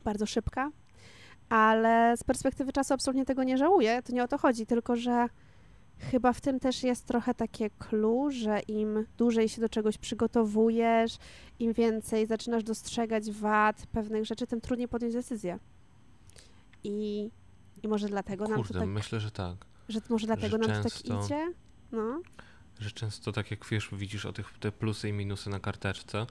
[SPEAKER 2] bardzo szybka, ale z perspektywy czasu absolutnie tego nie żałuję, to nie o to chodzi, tylko że chyba w tym też jest trochę takie clue, że im dłużej się do czegoś przygotowujesz, im więcej zaczynasz dostrzegać wad pewnych rzeczy, tym trudniej podjąć decyzję. I, i może dlatego nam to
[SPEAKER 1] Kurde,
[SPEAKER 2] tak,
[SPEAKER 1] myślę, że tak.
[SPEAKER 2] że może dlatego nam to tak
[SPEAKER 1] często-
[SPEAKER 2] idzie? No.
[SPEAKER 1] Że często tak jak wiesz, widzisz o tych te plusy i minusy na karteczce,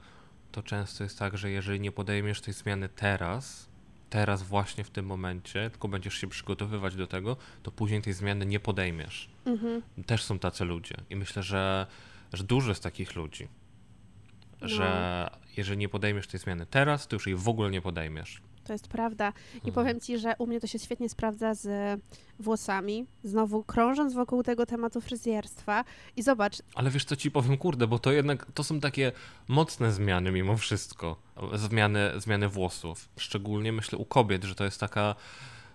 [SPEAKER 1] to często jest tak, że jeżeli nie podejmiesz tej zmiany teraz, teraz właśnie w tym momencie, tylko będziesz się przygotowywać do tego, to później tej zmiany nie podejmiesz.
[SPEAKER 2] Mhm.
[SPEAKER 1] Też są tacy ludzie i myślę, że, że dużo jest takich ludzi, że jeżeli nie podejmiesz tej zmiany teraz, to już jej w ogóle nie podejmiesz.
[SPEAKER 2] To jest prawda. I
[SPEAKER 1] Mhm.
[SPEAKER 2] powiem ci, że u mnie to się świetnie sprawdza z włosami. Znowu krążąc wokół tego tematu fryzjerstwa. I zobacz,
[SPEAKER 1] Ale wiesz co ci powiem, kurde, bo to jednak to są takie mocne zmiany mimo wszystko. Zmiany, zmiany włosów. Szczególnie myślę u kobiet, że to jest taka,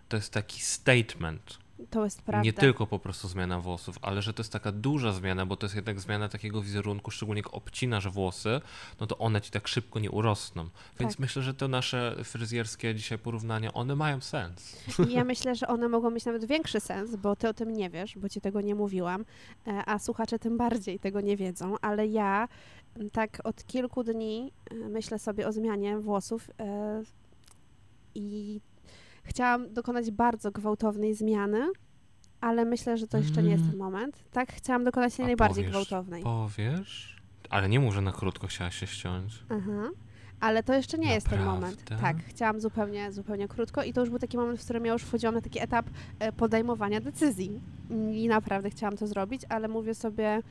[SPEAKER 1] to jest taki statement.
[SPEAKER 2] To jest prawda.
[SPEAKER 1] Nie tylko po prostu zmiana włosów, ale że to jest taka duża zmiana, bo to jest jednak zmiana takiego wizerunku, szczególnie jak obcinasz włosy, no to one ci tak szybko nie urosną. Więc
[SPEAKER 2] Tak.
[SPEAKER 1] myślę, że te nasze fryzjerskie dzisiaj porównania, one mają sens.
[SPEAKER 2] I ja myślę, że one mogą mieć nawet większy sens, bo ty o tym nie wiesz, bo ci tego nie mówiłam, e, a słuchacze tym bardziej tego nie wiedzą, ale ja m, tak od kilku dni e, myślę sobie o zmianie włosów e, i chciałam dokonać bardzo gwałtownej zmiany, ale myślę, że to jeszcze nie jest ten moment. Tak, chciałam dokonać tej
[SPEAKER 1] A
[SPEAKER 2] najbardziej
[SPEAKER 1] powiesz,
[SPEAKER 2] gwałtownej.
[SPEAKER 1] Powiesz? Ale nie mów, że na krótko chciałaś się ściąć.
[SPEAKER 2] Aha. Ale to jeszcze nie jest ten moment.
[SPEAKER 1] Naprawdę?
[SPEAKER 2] Tak, chciałam zupełnie, zupełnie krótko i to już był taki moment, w którym ja już wchodziłam na taki etap e, podejmowania decyzji. I naprawdę chciałam to zrobić, ale mówię sobie, mm,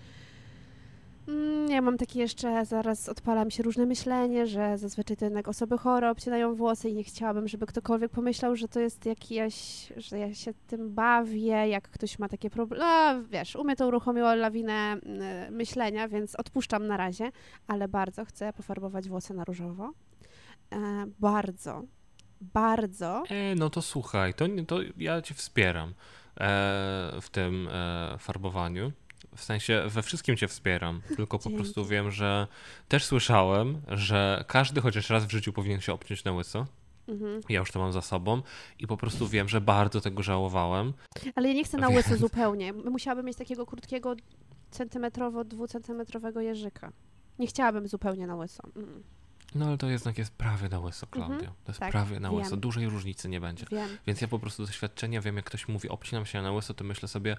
[SPEAKER 2] ja mam takie jeszcze, zaraz odpala mi się różne myślenie, że zazwyczaj to jednak osoby chore obcinają włosy i nie chciałabym, żeby ktokolwiek pomyślał, że to jest jakieś, że ja się tym bawię, jak ktoś ma takie problemy. No, wiesz, u mnie to uruchomiło lawinę mm, myślenia, więc odpuszczam na razie ale bardzo chcę pofarbować włosy na różowo. E, bardzo, bardzo.
[SPEAKER 1] E, no to słuchaj, to, to ja cię wspieram e, w tym e, farbowaniu. W sensie we wszystkim cię wspieram, tylko po
[SPEAKER 2] Dzięki.
[SPEAKER 1] prostu wiem, że też słyszałem, że każdy chociaż raz w życiu powinien się obciąć na łyso.
[SPEAKER 2] Mhm.
[SPEAKER 1] Ja już to mam za sobą i po prostu wiem, że bardzo tego żałowałem.
[SPEAKER 2] Ale ja nie chcę na
[SPEAKER 1] Więc-
[SPEAKER 2] łyso zupełnie. Musiałabym mieć takiego krótkiego, centymetrowo, dwucentymetrowego jeżyka. Nie chciałabym zupełnie na łyso. Mm,
[SPEAKER 1] No ale to jednak jest prawie na łyso,
[SPEAKER 2] Mhm,
[SPEAKER 1] Klaudia. To jest
[SPEAKER 2] tak,
[SPEAKER 1] prawie na
[SPEAKER 2] wiem.
[SPEAKER 1] łyso. Dużej różnicy nie będzie.
[SPEAKER 2] wiem.
[SPEAKER 1] Więc ja po prostu doświadczenia wiem, jak ktoś mówi, obcinam się na łyso, to myślę sobie,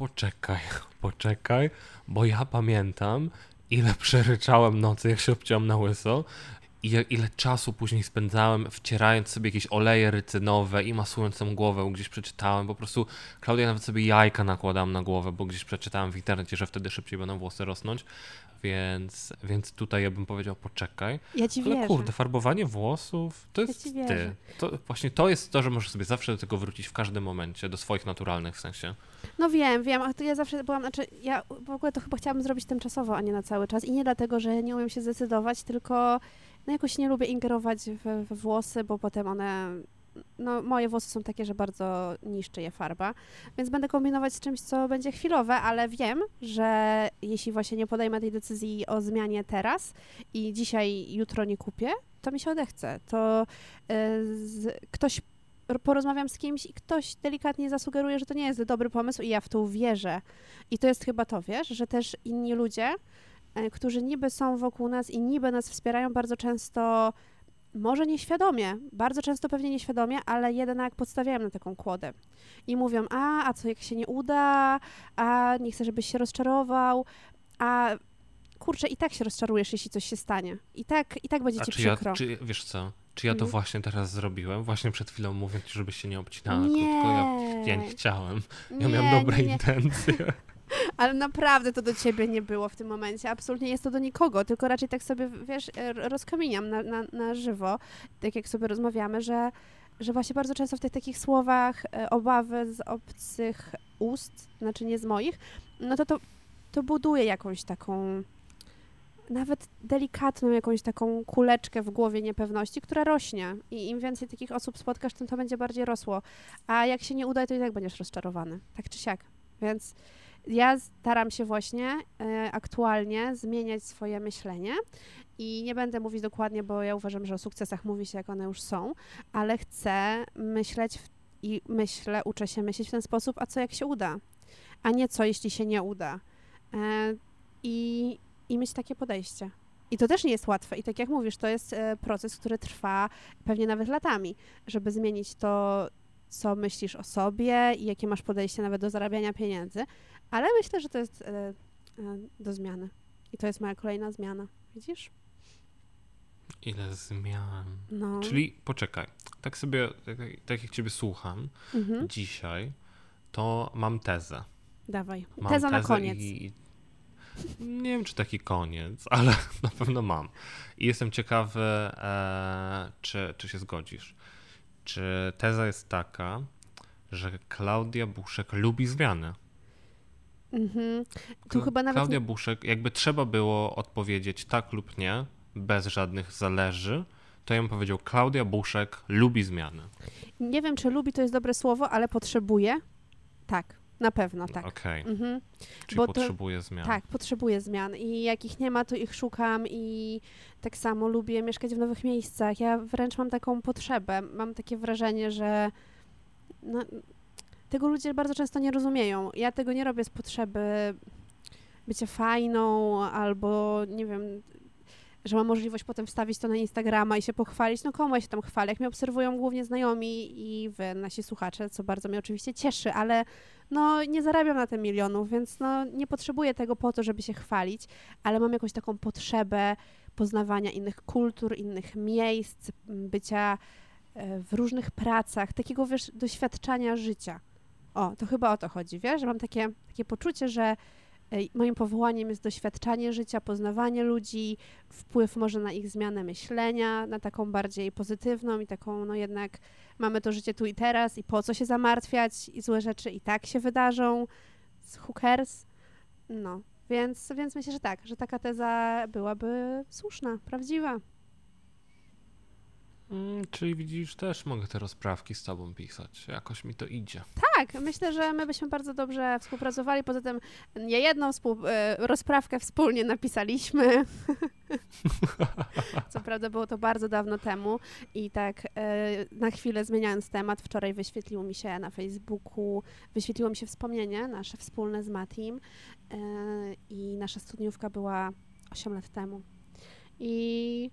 [SPEAKER 1] poczekaj, poczekaj, bo ja pamiętam, ile przeryczałem nocy, jak się obciąłem na łyso i ile czasu później spędzałem wcierając sobie jakieś oleje rycynowe i masując tą głowę, gdzieś przeczytałem, po prostu, Klaudia, nawet sobie jajka nakładam na głowę, bo gdzieś przeczytałem w internecie, że wtedy szybciej będą włosy rosnąć, więc, więc tutaj ja bym powiedział, poczekaj,
[SPEAKER 2] Ja ci
[SPEAKER 1] ale
[SPEAKER 2] wierzę.
[SPEAKER 1] kurde, farbowanie włosów to jest
[SPEAKER 2] ci wierzę.
[SPEAKER 1] ty. To, właśnie to jest to, że możesz sobie zawsze do tego wrócić w każdym momencie, do swoich naturalnych w sensie.
[SPEAKER 2] No wiem, wiem, a to ja zawsze byłam, znaczy ja w ogóle to chyba chciałabym zrobić tymczasowo, a nie na cały czas. I nie dlatego, że nie umiem się zdecydować, tylko no jakoś nie lubię ingerować we, we włosy, bo potem one, no moje włosy są takie, że bardzo niszczy je farba, więc będę kombinować z czymś, co będzie chwilowe, ale wiem, że jeśli właśnie nie podejmę tej decyzji o zmianie teraz i dzisiaj, jutro nie kupię, to mi się odechce. To y, z, ktoś porozmawiam z kimś i ktoś delikatnie zasugeruje, że to nie jest dobry pomysł i ja w to uwierzę. I to jest chyba to, wiesz, że też inni ludzie, e, którzy niby są wokół nas i niby nas wspierają bardzo często, może nieświadomie, bardzo często pewnie nieświadomie, ale jednak podstawiają na taką kłodę. I mówią, a, a co jak się nie uda, a nie chcę, żebyś się rozczarował, a kurczę, i tak się rozczarujesz, jeśli coś się stanie. I tak, i tak będzie
[SPEAKER 1] A
[SPEAKER 2] ci
[SPEAKER 1] czy ja,
[SPEAKER 2] przykro.
[SPEAKER 1] czy, wiesz co, czy ja to
[SPEAKER 2] Mhm.
[SPEAKER 1] właśnie teraz zrobiłem? Właśnie przed chwilą mówiąc żebyś się nie obcinała na
[SPEAKER 2] nie,
[SPEAKER 1] krótko. Ja, ja nie chciałem. Ja
[SPEAKER 2] Nie,
[SPEAKER 1] miałem dobre
[SPEAKER 2] nie, nie.
[SPEAKER 1] intencje.
[SPEAKER 2] Ale naprawdę to do ciebie nie było w tym momencie. Absolutnie jest to do nikogo, tylko raczej tak sobie, wiesz, r- rozkminiam na, na, na żywo, tak jak sobie rozmawiamy, że, że właśnie bardzo często w tych takich słowach e, obawy z obcych ust, znaczy nie z moich, no to to, to buduje jakąś taką nawet delikatną jakąś taką kuleczkę w głowie niepewności, która rośnie. I im więcej takich osób spotkasz, tym to będzie bardziej rosło. A jak się nie uda, to i tak będziesz rozczarowany. Tak czy siak. Więc ja staram się właśnie e, aktualnie zmieniać swoje myślenie i nie będę mówić dokładnie, bo ja uważam, że o sukcesach mówi się, jak one już są, ale chcę myśleć w, i myślę, uczę się myśleć w ten sposób, a co jak się uda, a nie co jeśli się nie uda. E, i, I mieć takie podejście. I to też nie jest łatwe. I tak jak mówisz, to jest e, proces, który trwa pewnie nawet latami, żeby zmienić to, co myślisz o sobie i jakie masz podejście nawet do zarabiania pieniędzy. Ale myślę, że to jest e, e, do zmiany. I to jest moja kolejna zmiana. Widzisz?
[SPEAKER 1] Ile zmian.
[SPEAKER 2] No.
[SPEAKER 1] Czyli poczekaj, tak sobie, tak, tak jak ciebie słucham
[SPEAKER 2] Mhm.
[SPEAKER 1] dzisiaj, to mam tezę.
[SPEAKER 2] Dawaj.
[SPEAKER 1] Mam
[SPEAKER 2] Teza na
[SPEAKER 1] tezę
[SPEAKER 2] koniec.
[SPEAKER 1] I, i nie wiem, czy taki koniec, ale na pewno mam. I jestem ciekawy, e, czy, czy się zgodzisz. czy teza jest taka, że Klaudia Buszek lubi zmiany?
[SPEAKER 2] Mhm. Tu chyba nawet...
[SPEAKER 1] Klaudia Buszek, jakby trzeba było odpowiedzieć tak lub nie, bez żadnych zależy, to ja bym powiedział, Klaudia Buszek lubi zmiany.
[SPEAKER 2] Nie wiem, czy lubi to jest dobre słowo, ale potrzebuje. Tak, na pewno tak.
[SPEAKER 1] Okej,
[SPEAKER 2] Mhm.
[SPEAKER 1] czyli
[SPEAKER 2] Bo to-
[SPEAKER 1] potrzebuje zmian.
[SPEAKER 2] Tak, potrzebuję zmian i jak ich nie ma, to ich szukam i tak samo lubię mieszkać w nowych miejscach. Ja wręcz mam taką potrzebę. Mam takie wrażenie, że no, tego ludzie bardzo często nie rozumieją. Ja tego nie robię z potrzeby bycia fajną albo nie wiem, że mam możliwość potem wstawić to na Instagrama i się pochwalić. No komu ja się tam chwalę? Jak mnie obserwują głównie znajomi i wy, nasi słuchacze, co bardzo mnie oczywiście cieszy, ale no nie zarabiam na tym milionów, więc no nie potrzebuję tego po to, żeby się chwalić, ale mam jakąś taką potrzebę poznawania innych kultur, innych miejsc, bycia e, w różnych pracach, takiego wiesz, doświadczania życia. O, to chyba o to chodzi, wiesz, że mam takie, takie poczucie, że e, moim powołaniem jest doświadczanie życia, poznawanie ludzi, wpływ może na ich zmianę myślenia, na taką bardziej pozytywną i taką, no jednak mamy to życie tu i teraz i po co się zamartwiać i złe rzeczy i tak się wydarzą, cares? No, więc, więc myślę, że tak, że taka teza byłaby słuszna, prawdziwa.
[SPEAKER 1] Mm, czyli widzisz, też mogę te rozprawki z tobą pisać. Jakoś mi to idzie.
[SPEAKER 2] Tak, myślę, że my byśmy bardzo dobrze współpracowali. Poza tym nie jedną współ, e, rozprawkę wspólnie napisaliśmy. Co prawda było to bardzo dawno temu i tak e, na chwilę zmieniając temat, wczoraj wyświetliło mi się na Facebooku, wyświetliło mi się wspomnienie nasze wspólne z Matim e, i nasza studniówka była 8 lat temu. I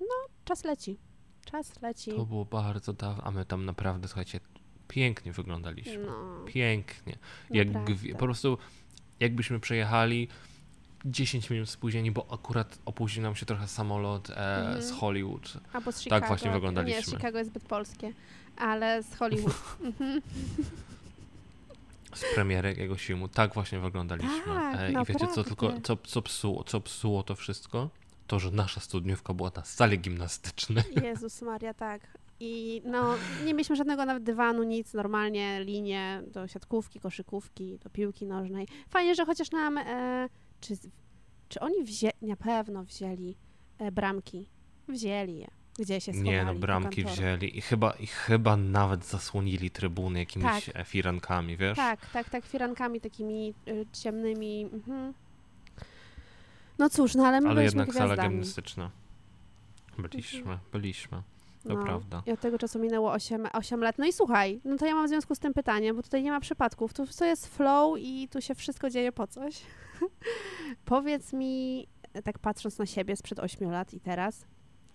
[SPEAKER 2] no, czas leci. Czas leci.
[SPEAKER 1] To było bardzo dawno, a my tam naprawdę, słuchajcie, pięknie wyglądaliśmy.
[SPEAKER 2] No,
[SPEAKER 1] Pięknie. Jak
[SPEAKER 2] naprawdę.
[SPEAKER 1] gwi- po prostu, jakbyśmy przejechali 10 minut spóźnieni, bo akurat opóźnił nam się trochę samolot e,
[SPEAKER 2] Mhm.
[SPEAKER 1] z Hollywood.
[SPEAKER 2] Albo z Chicago.
[SPEAKER 1] właśnie
[SPEAKER 2] Nie,
[SPEAKER 1] wyglądaliśmy.
[SPEAKER 2] Chicago jest zbyt polskie, ale z Hollywood. Mhm.
[SPEAKER 1] z premiery jakiegoś filmu. Tak właśnie wyglądaliśmy.
[SPEAKER 2] Tak,
[SPEAKER 1] E, I wiecie, co tylko, co, co, psuło, co psuło to wszystko? To, że nasza studniówka była na sali gimnastycznej.
[SPEAKER 2] Jezus Maria, tak. I no, nie mieliśmy żadnego nawet dywanu, nic, normalnie linie do siatkówki, koszykówki, do piłki nożnej. Fajnie, że chociaż nam, e, czy, czy oni wzięli, na pewno wzięli e, bramki. Wzięli je. Gdzie się schowali?
[SPEAKER 1] Nie, no bramki wzięli i chyba, i chyba nawet zasłonili trybuny jakimiś
[SPEAKER 2] Tak.
[SPEAKER 1] e, firankami, wiesz?
[SPEAKER 2] Tak, tak, tak, firankami takimi y, ciemnymi. Mhm. No cóż, no ale my
[SPEAKER 1] Ale
[SPEAKER 2] byliśmy
[SPEAKER 1] jednak sala
[SPEAKER 2] gwiazdami.
[SPEAKER 1] gimnastyczna. Byliśmy, byliśmy. To
[SPEAKER 2] No.
[SPEAKER 1] prawda.
[SPEAKER 2] I od tego czasu minęło 8, 8 lat. No i słuchaj, no to ja mam w związku z tym pytanie, bo tutaj nie ma przypadków. Tu to jest flow i tu się wszystko dzieje po coś. Powiedz mi, tak patrząc na siebie sprzed 8 lat i teraz,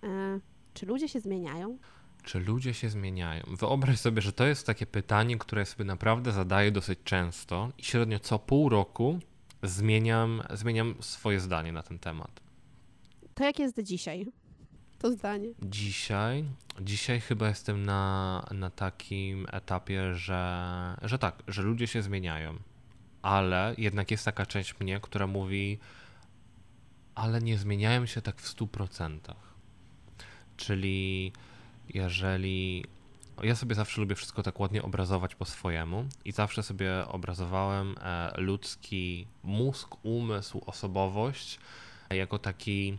[SPEAKER 2] e, czy ludzie się zmieniają?
[SPEAKER 1] Czy ludzie się zmieniają? Wyobraź sobie, że to jest takie pytanie, które ja sobie naprawdę zadaję dosyć często i średnio co pół roku zmieniam, zmieniam swoje zdanie na ten temat.
[SPEAKER 2] To jak jest dzisiaj? To zdanie.
[SPEAKER 1] Dzisiaj, dzisiaj chyba jestem na, na takim etapie, że, że tak, że ludzie się zmieniają, ale jednak jest taka część mnie, która mówi, ale nie zmieniają się tak w 100%. Czyli jeżeli. Ja sobie zawsze lubię wszystko tak ładnie obrazować po swojemu i zawsze sobie obrazowałem e, ludzki mózg, umysł, osobowość jako taki,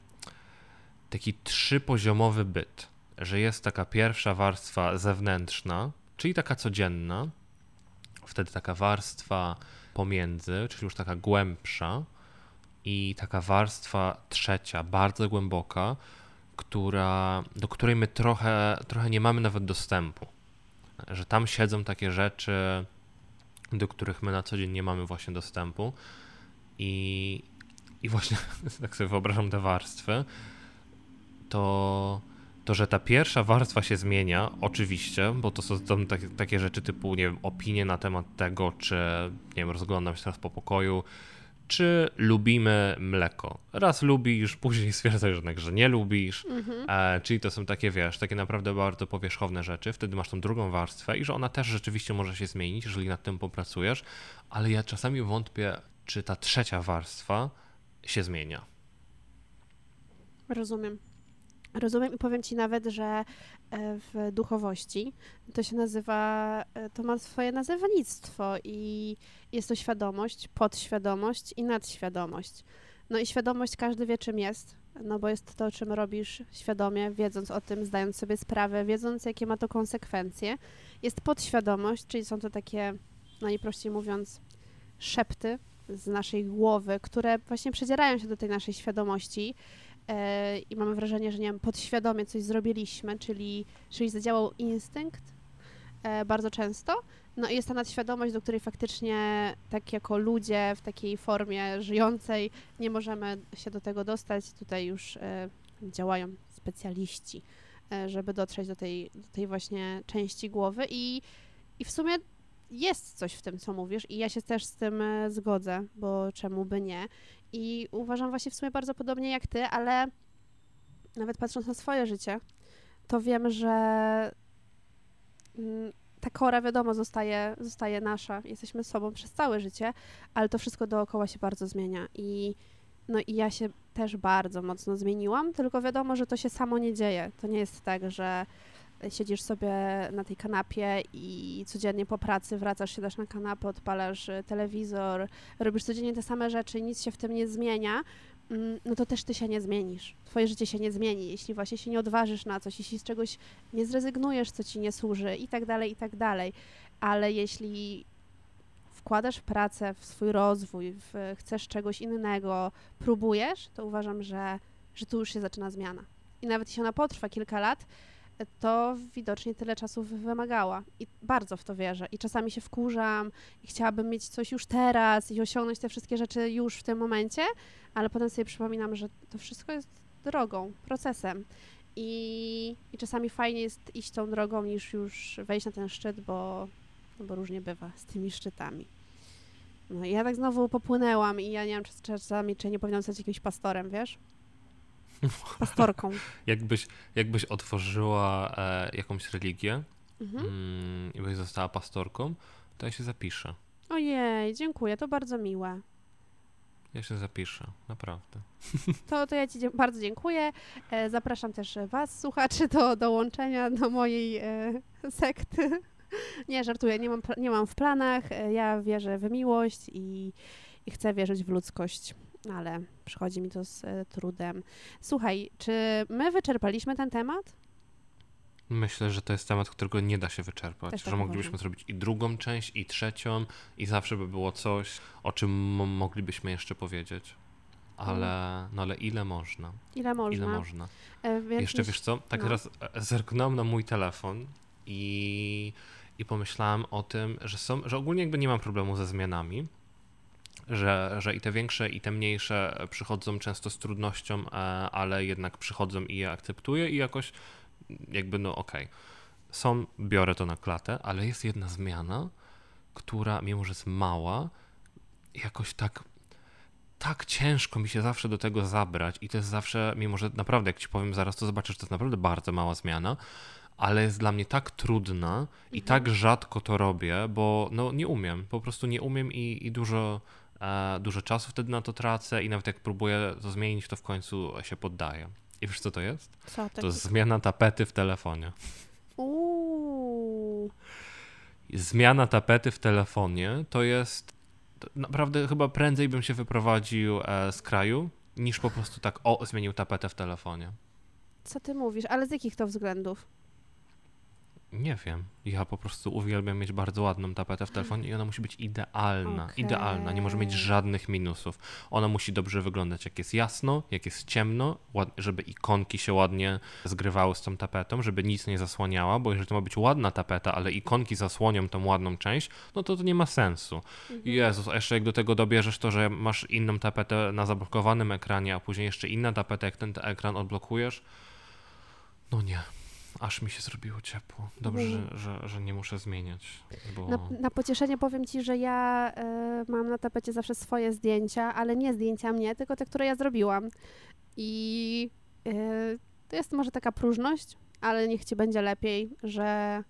[SPEAKER 1] taki trzypoziomowy byt. Że jest taka pierwsza warstwa zewnętrzna, czyli taka codzienna, wtedy taka warstwa pomiędzy, czyli już taka głębsza, i taka warstwa trzecia, bardzo głęboka, która, do której my trochę, trochę nie mamy nawet dostępu. Że tam siedzą takie rzeczy, do których my na co dzień nie mamy właśnie dostępu. I, i właśnie tak sobie wyobrażam te warstwy, to, to, że ta pierwsza warstwa się zmienia, oczywiście, bo to są tam tak, takie rzeczy typu, nie wiem, opinie na temat tego, czy, nie wiem, rozglądam się teraz po pokoju, czy lubimy mleko. Raz lubisz, później stwierdzasz jednak, że nie lubisz.
[SPEAKER 2] Mhm.
[SPEAKER 1] E, czyli to są takie, wiesz, takie naprawdę bardzo powierzchowne rzeczy. Wtedy masz tą drugą warstwę i że ona też rzeczywiście może się zmienić, jeżeli nad tym popracujesz, ale ja czasami wątpię, czy ta trzecia warstwa się zmienia.
[SPEAKER 2] Rozumiem. Rozumiem i powiem ci nawet, że e, w duchowości to się nazywa, e, to ma swoje nazewnictwo i jest to świadomość, podświadomość i nadświadomość. No i świadomość każdy wie czym jest, no bo jest to, czym robisz świadomie, wiedząc o tym, zdając sobie sprawę, wiedząc jakie ma to konsekwencje. Jest podświadomość, czyli są to takie, najprościej mówiąc, szepty z naszej głowy, które właśnie przedzierają się do tej naszej świadomości i mamy wrażenie, że nie wiem, podświadomie coś zrobiliśmy, czyli, czyli zadziałał instynkt e, bardzo często. No i jest ta nadświadomość, do której faktycznie tak jako ludzie w takiej formie żyjącej nie możemy się do tego dostać. Tutaj już e, działają specjaliści, e, żeby dotrzeć do tej, do tej właśnie części głowy i, i w sumie jest coś w tym, co mówisz i ja się też z tym e, zgodzę, bo czemu by nie. I uważam właśnie w sumie bardzo podobnie jak ty, ale nawet patrząc na swoje życie, to wiem, że mm, ta kora, wiadomo, zostaje, zostaje nasza. Jesteśmy sobą przez całe życie, ale to wszystko dookoła się bardzo zmienia. I, no i ja się też bardzo mocno zmieniłam, tylko wiadomo, że to się samo nie dzieje. To nie jest tak, że siedzisz sobie na tej kanapie i codziennie po pracy wracasz też na kanapę, odpalasz y, telewizor, robisz codziennie te same rzeczy, nic się w tym nie zmienia, mm, no to też ty się nie zmienisz. Twoje życie się nie zmieni, jeśli właśnie się nie odważysz na coś, jeśli z czegoś nie zrezygnujesz, co ci nie służy i tak dalej, i tak dalej. Ale jeśli wkładasz pracę w swój rozwój, w, chcesz czegoś innego, próbujesz, to uważam, że, że tu już się zaczyna zmiana. I nawet jeśli ona potrwa kilka lat, to widocznie tyle czasu wymagała. I bardzo w to wierzę. I czasami się wkurzam i chciałabym mieć coś już teraz i osiągnąć te wszystkie rzeczy już w tym momencie, ale potem sobie przypominam, że to wszystko jest drogą, procesem. I, i czasami fajnie jest iść tą drogą niż już wejść na ten szczyt, bo, no bo różnie bywa z tymi szczytami. No i ja tak znowu popłynęłam i ja nie wiem, czy czasami, czy nie powinnam zostać jakimś pastorem, wiesz? Pastorką.
[SPEAKER 1] jakbyś, jakbyś otworzyła e, jakąś religię mhm. mm, i byś została pastorką, to ja się zapiszę.
[SPEAKER 2] Ojej, dziękuję, to bardzo miłe.
[SPEAKER 1] Ja się zapiszę, naprawdę.
[SPEAKER 2] To, to ja Ci bardzo dziękuję. E, zapraszam też Was, słuchaczy, do dołączenia do mojej e, sekty. Nie, żartuję, nie mam, nie mam w planach. E, ja wierzę w miłość i, i chcę wierzyć w ludzkość ale przychodzi mi to z e, trudem. Słuchaj, czy my wyczerpaliśmy ten temat?
[SPEAKER 1] Myślę, że to jest temat, którego nie da się wyczerpać. Też że tak moglibyśmy uważam. zrobić i drugą część, i trzecią, i zawsze by było coś, o czym moglibyśmy jeszcze powiedzieć. Ale, no ale ile można?
[SPEAKER 2] Ile można?
[SPEAKER 1] Ile można? E, jeszcze wiesz co? Tak no. teraz e, zerknąłem na mój telefon i, i pomyślałem o tym, że są, że ogólnie jakby nie mam problemu ze zmianami, że, że i te większe, i te mniejsze przychodzą często z trudnością, e, ale jednak przychodzą i je akceptuję i jakoś jakby no okej. Okay. Są, biorę to na klatę, ale jest jedna zmiana, która mimo, że jest mała, jakoś tak tak ciężko mi się zawsze do tego zabrać i to jest zawsze, mimo że naprawdę, jak ci powiem zaraz, to zobaczysz, to jest naprawdę bardzo mała zmiana, ale jest dla mnie tak trudna i mhm. tak rzadko to robię, bo no nie umiem, po prostu nie umiem i, i dużo dużo czasu wtedy na to tracę i nawet jak próbuję to zmienić, to w końcu się poddaję. I wiesz co to jest?
[SPEAKER 2] Co to,
[SPEAKER 1] to jest zmiana tapety w telefonie.
[SPEAKER 2] Uuu.
[SPEAKER 1] Zmiana tapety w telefonie to jest naprawdę chyba prędzej bym się wyprowadził e, z kraju, niż po prostu tak o, zmienił tapetę w telefonie.
[SPEAKER 2] Co ty mówisz? Ale z jakich to względów?
[SPEAKER 1] Nie wiem. Ja po prostu uwielbiam mieć bardzo ładną tapetę w telefonie i ona musi być idealna. Okay. Idealna, nie może mieć żadnych minusów. Ona musi dobrze wyglądać, jak jest jasno, jak jest ciemno, żeby ikonki się ładnie zgrywały z tą tapetą, żeby nic nie zasłaniała, bo jeżeli to ma być ładna tapeta, ale ikonki zasłonią tą ładną część, no to to nie ma sensu. Mhm. Jezus, a jeszcze jak do tego dobierzesz to, że masz inną tapetę na zablokowanym ekranie, a później jeszcze inna tapeta, jak ten ekran odblokujesz, no nie aż mi się zrobiło ciepło. Dobrze, mhm. że, że, że, nie muszę zmieniać. Bo...
[SPEAKER 2] Na, na, pocieszenie powiem ci, że ja y, mam na tapecie zawsze swoje zdjęcia, ale nie zdjęcia mnie, tylko te, które ja zrobiłam. I y, to jest może taka próżność, ale niech ci będzie lepiej, że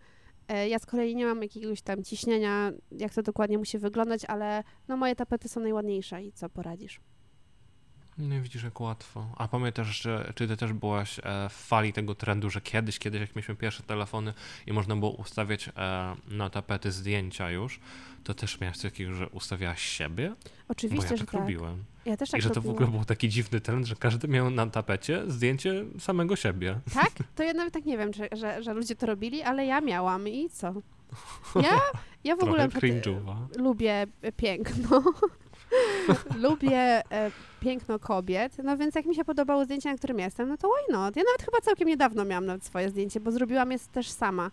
[SPEAKER 2] y, ja z kolei nie mam jakiegoś tam ciśnienia, jak to dokładnie musi wyglądać, ale no moje tapety są najładniejsze i co poradzisz.
[SPEAKER 1] Nie widzisz, jak łatwo. A pamiętasz, że, czy ty też byłaś e, w fali tego trendu, że kiedyś, kiedyś jak mieliśmy pierwsze telefony i można było ustawiać e, na tapety zdjęcia już, to też miałeś coś takiego, że ustawiałaś siebie?
[SPEAKER 2] Oczywiście,
[SPEAKER 1] Bo ja
[SPEAKER 2] że
[SPEAKER 1] tak
[SPEAKER 2] tak.
[SPEAKER 1] robiłem.
[SPEAKER 2] Ja też tak
[SPEAKER 1] I że to w ogóle był taki dziwny trend, że każdy miał na tapecie zdjęcie samego siebie.
[SPEAKER 2] Tak? To ja nawet tak nie wiem, że, że, że ludzie to robili, ale ja miałam i co? Ja, ja w ogóle
[SPEAKER 1] cringe'owa.
[SPEAKER 2] lubię piękno. lubię e, piękno kobiet, no więc jak mi się podobało zdjęcie, na którym jestem, no to why not? Ja nawet chyba całkiem niedawno miałam nawet swoje zdjęcie, bo zrobiłam je też sama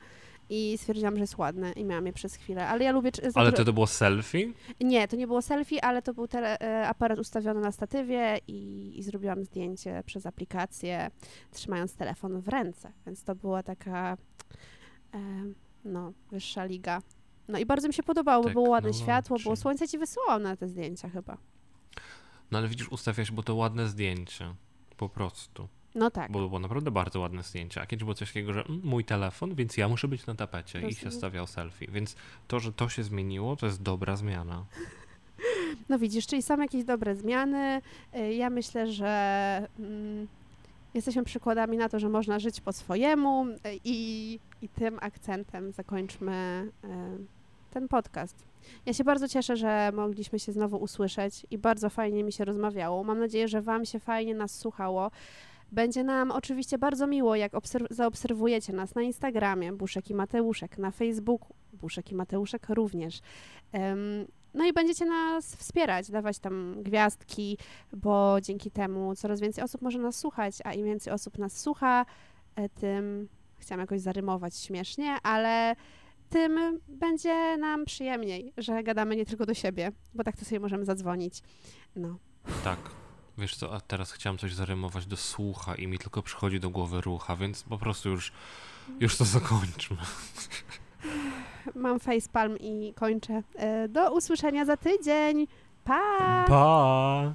[SPEAKER 2] i stwierdziłam, że jest ładne i miałam je przez chwilę, ale ja lubię...
[SPEAKER 1] Ale to to było selfie?
[SPEAKER 2] Nie, to nie było selfie, ale to był tele, e, aparat ustawiony na statywie i, i zrobiłam zdjęcie przez aplikację, trzymając telefon w ręce, więc to była taka e, no, wyższa liga. No i bardzo mi się podobało, bo było ładne światło, było
[SPEAKER 1] Technology.
[SPEAKER 2] słońce ci wysyłał na te zdjęcia chyba.
[SPEAKER 1] No ale widzisz, ustawiasz, bo to ładne zdjęcie. Po prostu.
[SPEAKER 2] No tak.
[SPEAKER 1] Bo było naprawdę bardzo ładne zdjęcie. A kiedyś było coś takiego, że mm, mój telefon, więc ja muszę być na tapecie i się stawiał selfie. Więc to, że to się zmieniło, to jest dobra zmiana.
[SPEAKER 2] No widzisz, czyli są jakieś dobre zmiany. Y, Ja myślę, że mm, jesteśmy przykładami na to, że można żyć po swojemu y, i, i tym akcentem zakończmy y, ten podcast. Ja się bardzo cieszę, że mogliśmy się znowu usłyszeć i bardzo fajnie mi się rozmawiało. Mam nadzieję, że Wam się fajnie nas słuchało. Będzie nam oczywiście bardzo miło, jak obserw- zaobserwujecie nas na Instagramie Buszek i Mateuszek, na Facebooku Buszek i Mateuszek również. No i będziecie nas wspierać, dawać tam gwiazdki, bo dzięki temu coraz więcej osób może nas słuchać, a im więcej osób nas słucha, e, tym chciałam jakoś zarymować śmiesznie, ale tym będzie nam przyjemniej, że gadamy nie tylko do siebie, bo tak to sobie możemy zadzwonić. No.
[SPEAKER 1] Tak. Wiesz co, a teraz chciałem coś zarymować do słucha i mi tylko przychodzi do głowy rucha, więc po prostu już, już to zakończmy.
[SPEAKER 2] Mam facepalm i kończę. E, Do usłyszenia za tydzień. Pa!
[SPEAKER 1] Pa!